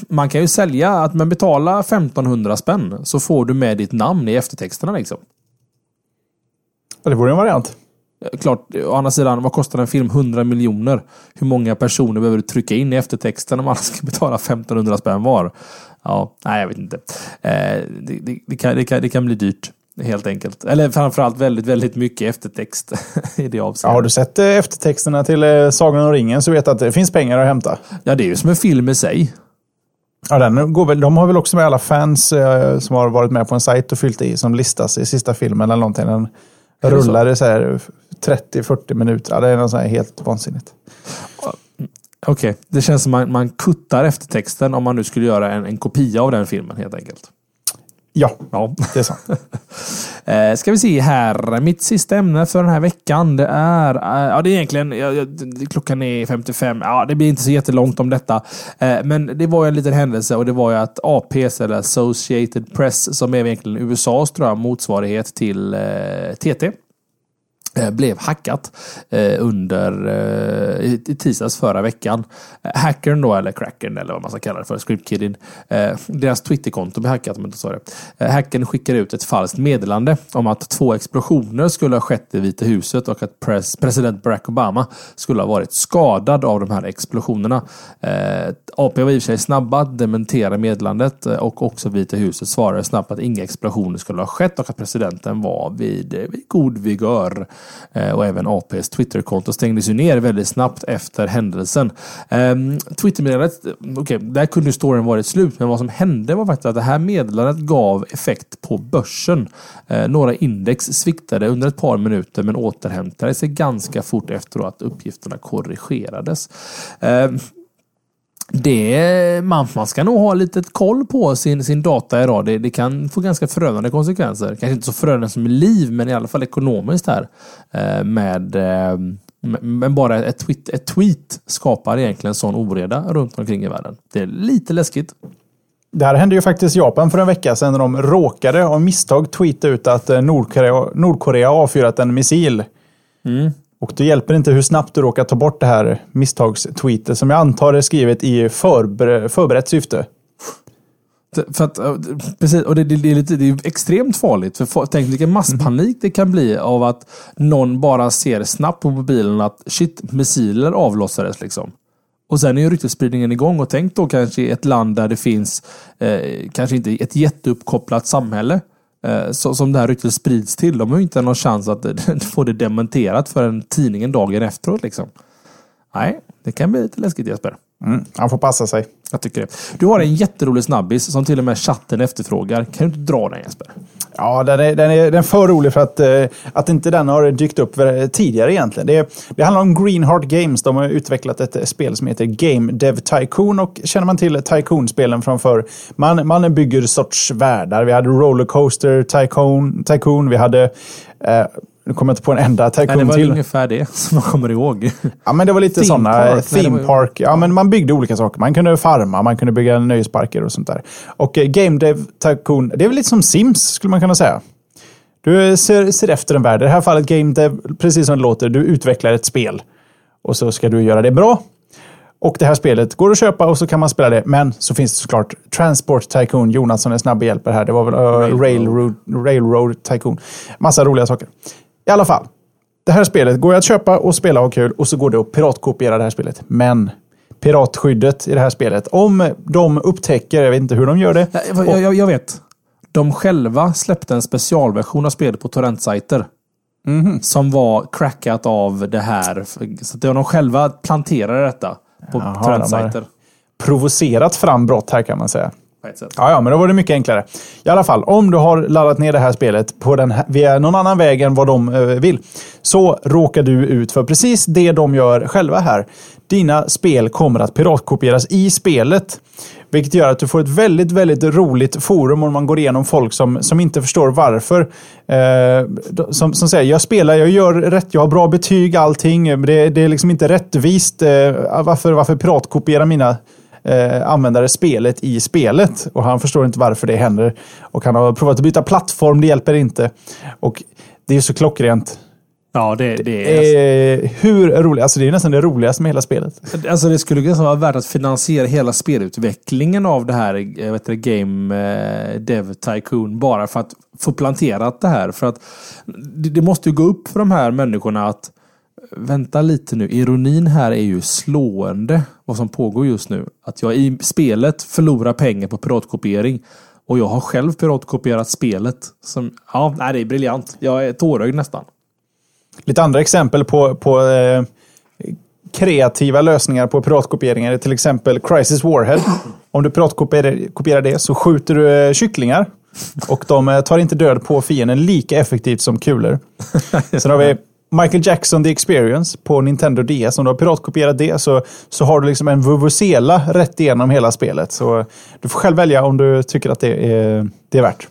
man kan ju sälja, att man betalar 1500 spänn så får du med ditt namn i eftertexterna liksom. Ja, det vore en variant. Klart, å andra sidan, vad kostar en film? 100 miljoner. Hur många personer behöver du trycka in i eftertexten om alla ska betala 1500 spänn var? Ja, nej, jag vet inte. Eh, det, det, det, kan, det, kan, det kan bli dyrt. Helt enkelt. Eller framförallt väldigt, väldigt mycket eftertext i det avseendet. Ja, har du sett eh, eftertexterna till eh, Sagan om ringen så vet du att det finns pengar att hämta. Ja, det är ju som en film i sig. Ja, den går väl, de har väl också med alla fans eh, som har varit med på en sajt och fyllt i som listas i sista filmen eller någonting. Den rullade så här 30-40 minuter. Ja, det är något helt vansinnigt. Okej, okay. det känns som man, man kuttar eftertexten om man nu skulle göra en, en kopia av den filmen helt enkelt. Ja, Ja. det är sant. Eh, ska vi se här. Mitt sista ämne för den här veckan. Det är, eh, ja det är egentligen, ja, ja, klockan är 55. Ja, det blir inte så jättelångt om detta. Eh, men det var ju en liten händelse och det var ju att APs, eller Associated Press, som är egentligen USAs tror jag, motsvarighet till eh, TT. Eh, blev hackat eh, under eh, i, tisdags förra veckan. Hackern då, eller crackern eller vad man ska kalla det för, scriptkidden. Deras Twitterkonto blev hackat om jag inte sa det. Hackern skickade ut ett falskt meddelande om att två explosioner skulle ha skett i Vita huset och att pres, president Barack Obama skulle ha varit skadad av de här explosionerna. AP var i och för sig snabba att dementera meddelandet och också Vita huset svarade snabbt att inga explosioner skulle ha skett och att presidenten var vid, vid god vigör. Eh, och även APs Twitterkonto stängdes ju ner väldigt snabbt efter händelsen. Ehm, Twittermeddelandet, okej, där kunde ju storyn varit slut, men vad som hände var faktiskt att det här meddelandet gav effekt på börsen. Eh, några index sviktade under ett par minuter men återhämtade sig ganska fort efter att uppgifterna korrigerades. Ehm, det, man, man ska nog ha lite koll på sin, sin data idag. Det, det kan få ganska förödande konsekvenser. Kanske inte så förödande som i liv, men i alla fall ekonomiskt här. Eh, med, eh, men bara ett tweet, ett tweet skapar egentligen sån oreda runt omkring i världen. Det är lite läskigt. Det här hände ju faktiskt i Japan för en vecka sedan när de råkade av misstag tweeta ut att eh, Nordkorea, Nordkorea avfyrat en missil. Och det hjälper inte hur snabbt du råkar ta bort det här misstagstweetet som jag antar är skrivet i förber förberett syfte. För att, eh, precis, och det, det, det, är lite, det är extremt farligt. För tänk vilken masspanik det kan bli av att någon bara ser snabbt på mobilen att shit, missiler avlossades. Liksom. Och sen är ju ryktesspridningen igång. Och tänk då kanske i ett land där det finns eh, kanske inte ett jätteuppkopplat samhälle. Eh, så, som det här ryktet sprids till. De har ju inte någon chans att eh, få det dementerat förrän tidningen dagen efteråt. Liksom. Nej, det kan bli lite läskigt Jesper. Mm, han får passa sig. Jag tycker det. Du har en jätterolig snabbis som till och med chatten efterfrågar. Kan du inte dra den Jesper? Ja, den är, den är, den är för rolig för att, eh, att inte den har dykt upp eh, tidigare egentligen. Det, det handlar om Greenheart Games. De har utvecklat ett eh, spel som heter Game Dev Tycoon. Och känner man till Tycoon-spelen förr, man, man bygger sorts världar. Vi hade Rollercoaster Tycoon, Tycoon vi hade... Eh, nu kommer jag inte på en enda Nej, det Tycoon var till. ungefär det som jag kommer ihåg. Ja, men det var lite Theme sådana. park. Det Theme ju- park. Ja, men man byggde olika saker. Man kunde farma, man kunde bygga nöjesparker och sånt där. Och eh, Game Dev Tycoon, det är väl lite som Sims skulle man kunna säga. Du eh, ser, ser efter en värld. I det här fallet Game Dev, precis som det låter, du utvecklar ett spel. Och så ska du göra det bra. Och det här spelet går att köpa och så kan man spela det. Men så finns det såklart Transport Tycoon. Jonas som är snabb och hjälper här. Det var väl uh, Railroad. Railroad, Railroad Tycoon. Massa roliga saker. I alla fall. Det här spelet går ju att köpa och spela och kul och så går det att piratkopiera det här spelet. Men piratskyddet i det här spelet, om de upptäcker, jag vet inte hur de gör det. Jag, jag, jag, jag vet. De själva släppte en specialversion av spelet på torrentsajter. Som var crackat av det här. Så att det var de själva planterade detta på Jaha, de torrentsajter. provocerat fram brott här kan man säga. På ett sätt. Ja, ja, men då var det mycket enklare. I alla fall, om du har laddat ner det här spelet på den här, via någon annan väg än vad de eh, vill, så råkar du ut för precis det de gör själva här. Dina spel kommer att piratkopieras i spelet. Vilket gör att du får ett väldigt, väldigt roligt forum om man går igenom folk som, som inte förstår varför. Eh, som, som säger, jag spelar, jag gör rätt, jag har bra betyg, allting. Det, det är liksom inte rättvist. Eh, varför, varför piratkopiera mina eh, användare spelet i spelet. Och han förstår inte varför det händer. Och han har provat att byta plattform, det hjälper inte. Och det är så klockrent. Ja, det, det är... Eh, hur roligt? Alltså det är nästan det roligaste med hela spelet. Alltså det skulle nästan vara värt att finansiera hela spelutvecklingen av det här jag vet inte, Game eh, Dev Tycoon bara för att få planterat det här. För att det, det måste ju gå upp för de här människorna att vänta lite nu, ironin här är ju slående vad som pågår just nu. Att jag i spelet förlorar pengar på piratkopiering och jag har själv piratkopierat spelet. Som, ja, nej, det är briljant. Jag är tårögd nästan. Lite andra exempel på, på eh, kreativa lösningar på piratkopieringar är till exempel Crisis Warhead. Om du piratkopierar kopierar det så skjuter du eh, kycklingar. Och de eh, tar inte död på fienden lika effektivt som kulor. Sen har vi Michael Jackson The Experience på Nintendo DS. Om du har piratkopierat det så, så har du liksom en vuvuzela rätt igenom hela spelet. Så du får själv välja om du tycker att det är, det är värt.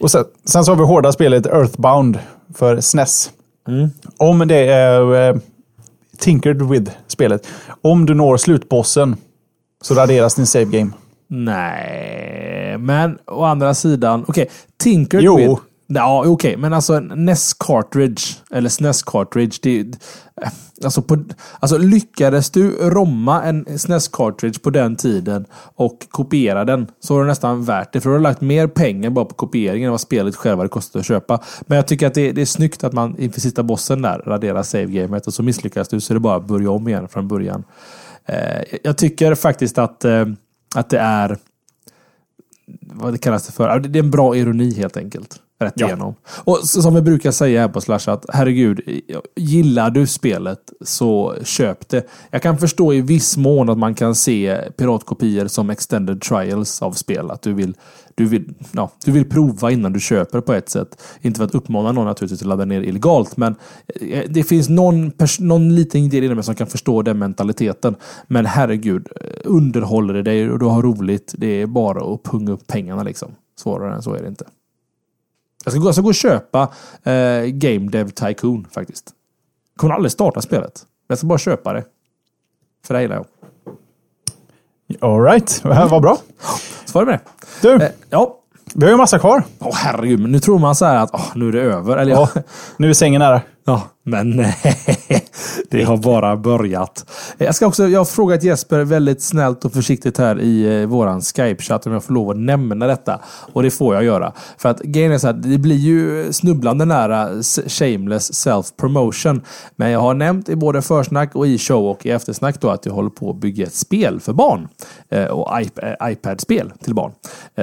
Och sen, sen så har vi hårda spelet Earthbound för SNES. Mm. Om det är eh, Tinkered with-spelet. Om du når slutbossen så raderas din save game. Nej, men å andra sidan, okej, okay, Tinkered Jo. with... Ja, okej, men alltså en NES cartridge, eller SNES cartridge, det, alltså, på, alltså lyckades du romma en SNES cartridge på den tiden och kopiera den så var det nästan värt det. För du har lagt mer pengar bara på kopieringen än vad spelet själva hade kostat att köpa. Men jag tycker att det, det är snyggt att man inför sista bossen där raderar save-gamet och så misslyckas du så är det bara att börja om igen från början. Eh, jag tycker faktiskt att, eh, att det är vad det kallas det för. Det är en bra ironi helt enkelt. Rätt Ja. igenom. Och som vi brukar säga här på Slash att herregud, gillar du spelet så köp det. Jag kan förstå i viss mån att man kan se piratkopior som extended trials av spel. Att du vill, du vill, ja, du vill prova innan du köper på ett sätt. Inte för att uppmana någon naturligtvis att ladda ner illegalt, men eh, det finns någon, någon liten del inom mig som kan förstå den mentaliteten. Men herregud, eh, underhåller det dig och du har roligt. Det är bara att punga upp pengarna liksom. Svårare än så är det inte. Jag ska gå, jag ska gå och köpa eh, Game Dev Tycoon faktiskt. Jag kommer aldrig starta spelet. Jag ska bara köpa det. För det gillar jag. Alright, vad bra. Så var det med Du, det. Eh, ja. vi har ju massa kvar. Åh herregud, men nu tror man så här att åh, nu är det över. Eller. Ja, nu är sängen nära. Ja, men det har bara börjat. Jag ska också, jag har frågat Jesper väldigt snällt och försiktigt här i eh, våran Skype-chatt om jag får lov att nämna detta. Och det får jag göra. För att grejen är så här, det blir ju snubblande nära shameless self-promotion. Men jag har nämnt i både försnack och i show och i eftersnack då att jag håller på att bygga ett spel för barn. Eh, och iP- eh, iPad-spel till barn.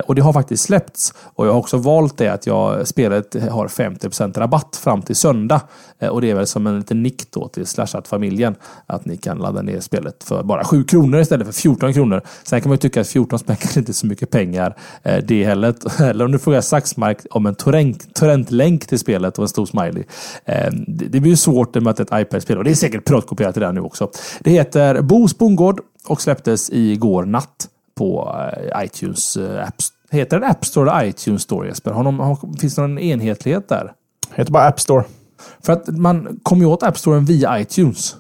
Och det har faktiskt släppts. Och jag har också valt det att jag, spelet har 50% rabatt fram till söndag. Eh, och det är väl som en liten nick då till Slashat-familjen. Att ni kan ladda ner spelet för bara 7 kronor istället för 14 kronor. Sen kan man ju tycka att 14 spänn kanske inte är så mycket pengar eh, det heller. Eller om du frågar Saxmark om en torrent, torrentlänk till spelet och en stor smiley. Eh, det blir ju svårt med att ett iPad-spel. Och det är säkert piratkopierat det där nu också. Det heter Bos bondgård och släpptes igår natt på iTunes eh, Heter den App Store eller iTunes Store Jesper? Har någon, har, finns det någon enhetlighet där? Heter bara App Store. För att man kom ju åt App Storen via iTunes.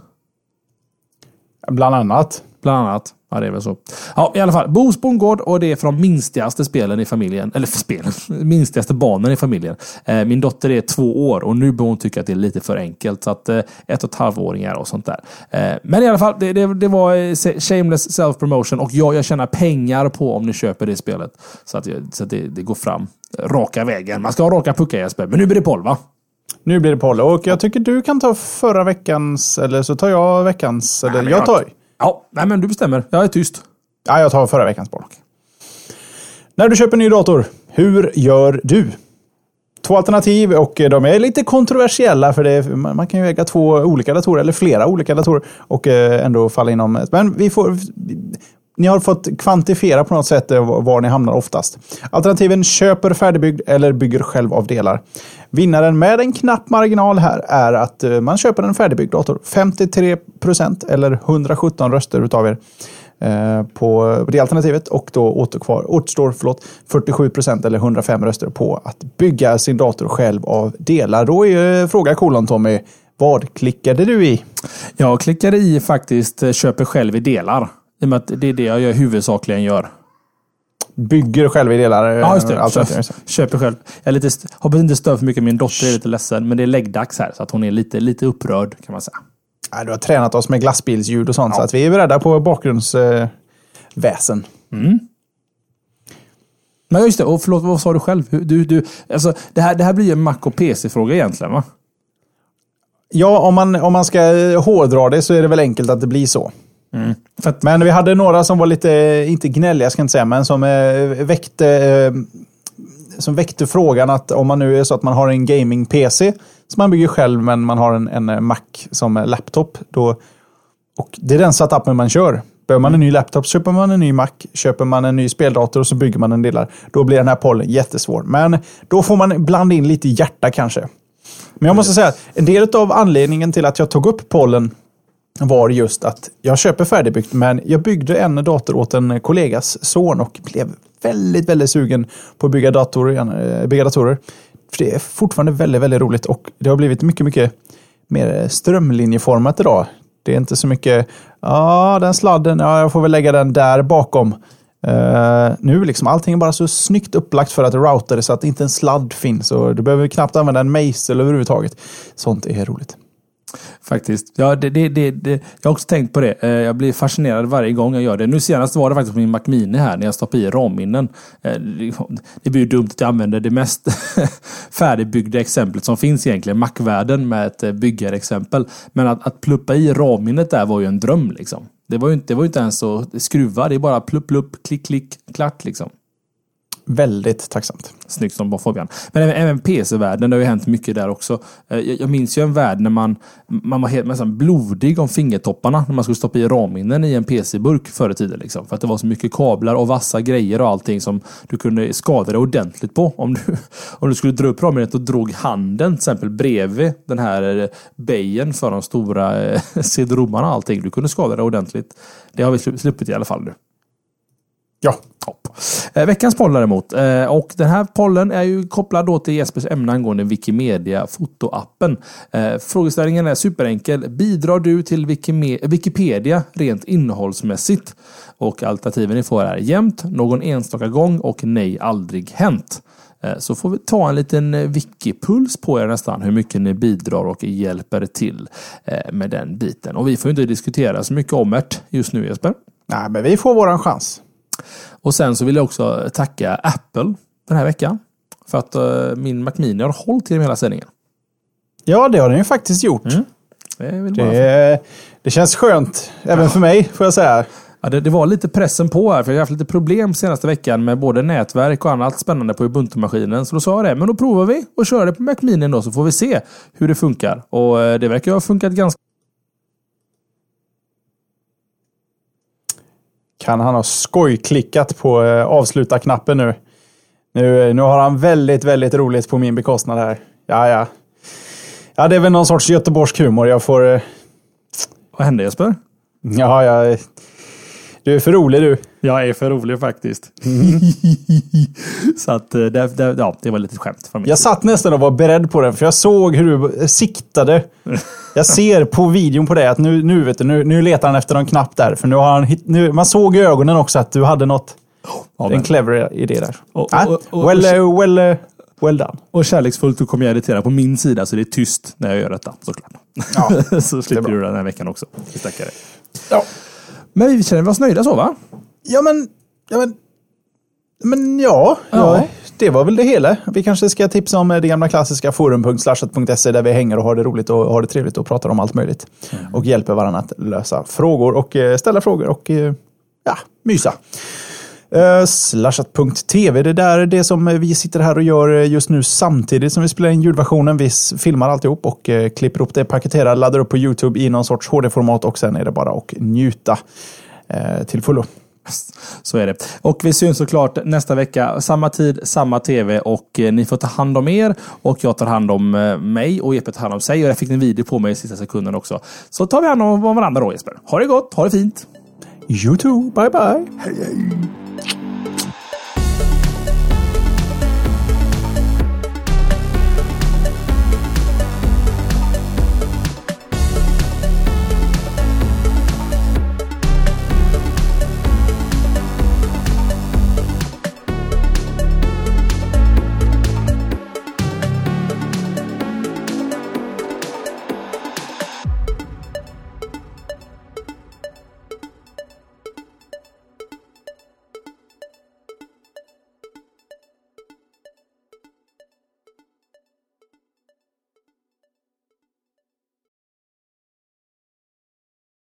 Bland annat. Bland annat. Ja, det är väl så. Ja, i alla fall. Bos bondgård och det är från de minstigaste spelen i familjen. Eller spelen. Minstigaste barnen i familjen. Eh, min dotter är två år och nu börjar hon tycka att det är lite för enkelt. Så att eh, ett och ett halvåringar och sånt där. Eh, men i alla fall, det, det, det var eh, shameless self-promotion och jag, jag tjänar pengar på om ni köper det spelet. Så att, så att det, det går fram raka vägen. Man ska ha raka puckar Jesper. Men nu blir det poll va? Nu blir det Paul. Och jag tycker du kan ta förra veckans, eller så tar jag veckans. Eller men jag tar... Ja, nej men du bestämmer. Jag är tyst. Ja, jag tar förra veckans boll. När du köper en ny dator, hur gör du? Två alternativ och de är lite kontroversiella för det, man man kan ju äga två olika datorer eller flera olika datorer och eh, ändå falla inom. Men vi får, ni har fått kvantifiera på något sätt eh, var ni hamnar oftast. Alternativen köper färdigbyggd eller bygger själv av delar. Vinnaren med en knapp marginal här är att eh, man köper en färdigbyggd dator. 53 procent eller 117 röster utav er eh, på det alternativet och då återkvar, återstår förlåt, 47 procent eller 105 röster på att bygga sin dator själv av delar. Då är ju fråga kolon Tommy, vad klickade du i? Jag klickade i faktiskt köper själv i delar. I och med att det är det jag huvudsakligen gör. Bygger själv i delar? Ja, just det. Köp, köper själv. Jag lite, hoppas inte stör för mycket. Min dotter är lite ledsen. Men det är läggdags här. Så att hon är lite, lite upprörd kan man säga. Nej, Du har tränat oss med glassbilsljud och sånt Ja. så att vi är beredda på bakgrundsväsen. Eh, väsen. Men just det, och förlåt, vad sa du själv? Du, du, alltså, det, här, det här blir ju en Mac och PC-fråga egentligen va? Ja, om man, om man ska hårdra det så är det väl enkelt att det blir så. Att, Men vi hade några som var lite, inte gnälliga ska jag inte säga, men som eh, väckte, eh, som väckte frågan att om man nu är så att man har en gaming-PC som man bygger själv men man har en, en eh, Mac som laptop. Då, och det är den setupen man kör. Behöver man en ny laptop så köper man en ny Mac. Köper man en ny speldator så bygger man en delar. Då blir den här pollen jättesvår. Men då får man blanda in lite hjärta kanske. Men jag måste säga att en del av anledningen till att jag tog upp pollen var just att jag köper färdigbyggt, men jag byggde en dator åt en kollegas son och blev väldigt, väldigt sugen på att bygga datorer. Eh, bygga datorer. För det är fortfarande väldigt, väldigt roligt och det har blivit mycket, mycket mer strömlinjeformat idag. Det är inte så mycket, ja den sladden, ja jag får väl lägga den där bakom. Uh, nu liksom allting är bara så snyggt upplagt för att routa det så att inte en sladd finns och du behöver knappt använda en mejsel överhuvudtaget. Sånt är roligt. Faktiskt. Ja, det, det, det, det, jag har också tänkt på det. Eh, jag blir fascinerad varje gång jag gör det. Nu senast var det faktiskt på min Mac Mini här när jag stoppade i RAM-minnen. Eh, det blir ju dumt att jag använder det mest färdigbyggda exemplet som finns egentligen. Mac-världen med ett eh, byggarexempel. Men att, att pluppa i RAM-minnet där var ju en dröm liksom. Det var ju inte, det var inte ens att skruva. Det är bara plupp, plupp, klick, klick, klart liksom. Väldigt tacksamt. Snyggt som Fabian. Men även, även PC-världen, det har ju hänt mycket där också. Eh, jag, jag minns ju en värld när man, man var helt nästan blodig om fingertopparna när man skulle stoppa i ramminnen i en PC-burk förr i tiden. Liksom. För att det var så mycket kablar och vassa grejer och allting som du kunde skada dig ordentligt på. Om du, om du skulle dra upp ramminnet och drog handen till exempel bredvid den här eh, bejen för de stora eh, CD-romarna och allting. Du kunde skada dig ordentligt. Det har vi sluppit i alla fall nu. Ja. Eh, veckans poll däremot. Eh, och den här pollen är ju kopplad då till Jespers ämne angående Wikimedia fotoappen. Eh, frågeställningen är superenkel. Bidrar du till Wikipedia rent innehållsmässigt? Och alternativen ni får är jämt, någon enstaka gång och nej, aldrig hänt. Eh, så får vi ta en liten eh, wikipuls på er nästan, hur mycket ni bidrar och hjälper till eh, med den biten. Och vi får inte diskutera så mycket om det just nu Jesper. Nej, men vi får våran chans. Och sen så vill jag också tacka Apple den här veckan. För att uh, min Mac Mini har hållit genom hela sändningen. Ja, det har den ju faktiskt gjort. Mm. Det, det, det, känns skönt, även ja. för mig, får jag säga. Ja, det, det, var lite pressen på här, för jag har haft lite problem senaste veckan med både nätverk och annat spännande på Ubuntu-maskinen. Så då sa jag det, men då provar vi och kör det på Mac Mini då, så får vi se hur det funkar. Och eh, det verkar ha funkat ganska Kan han ha skojklickat på eh, avsluta-knappen nu? nu? Nu har han väldigt, väldigt roligt på min bekostnad här. Ja, ja. Ja, det är väl någon sorts göteborgsk humor. Jag får... Eh... Vad hände Jesper? Ja, ja. Du är för rolig du. Jag är för rolig faktiskt. Mm. så att eh, det, det, ja, det var lite skämt. Från jag satt nästan och var beredd på den, för jag såg hur du siktade. jag ser på videon på dig att nu, nu, vet du, nu, nu letar han efter en knapp där. För nu har han, nu, man såg i ögonen också att du hade något. Ja, en clever idé där. Och, ah, och, och, well, uh, well, well done. Och kärleksfullt så kommer jag editera på min sida så det är tyst när jag gör detta såklart. Ja, så slipper du den här veckan också. Vi tackar dig. Ja. Men vi känner oss nöjda så va? Ja men, ja men, men ja, ja. ja. det var väl det hela. Vi kanske ska tipsa om det gamla klassiska forum.slashat.se där vi hänger och har det roligt och har det trevligt och pratar om allt möjligt. Mm. Och hjälper varandra att lösa frågor och eh, ställa frågor och eh, ja, mysa. Eh, uh, slashat.tv, det där är det som vi sitter här och gör eh, just nu samtidigt som vi spelar in ljudversionen. Vi filmar alltihop och uh, klipper upp det, paketerar, laddar upp på YouTube i någon sorts HD-format och sen är det bara att njuta uh, till fullo. Så är det. Och vi syns såklart nästa vecka. Samma tid, samma tv och ni får ta hand om er och jag tar hand om mig och Jeppe tar hand om sig. Och jag fick en video på mig i sista sekunden också. Så tar vi hand om varandra då Jesper. Ha det gott, ha det fint! You too. Bye bye.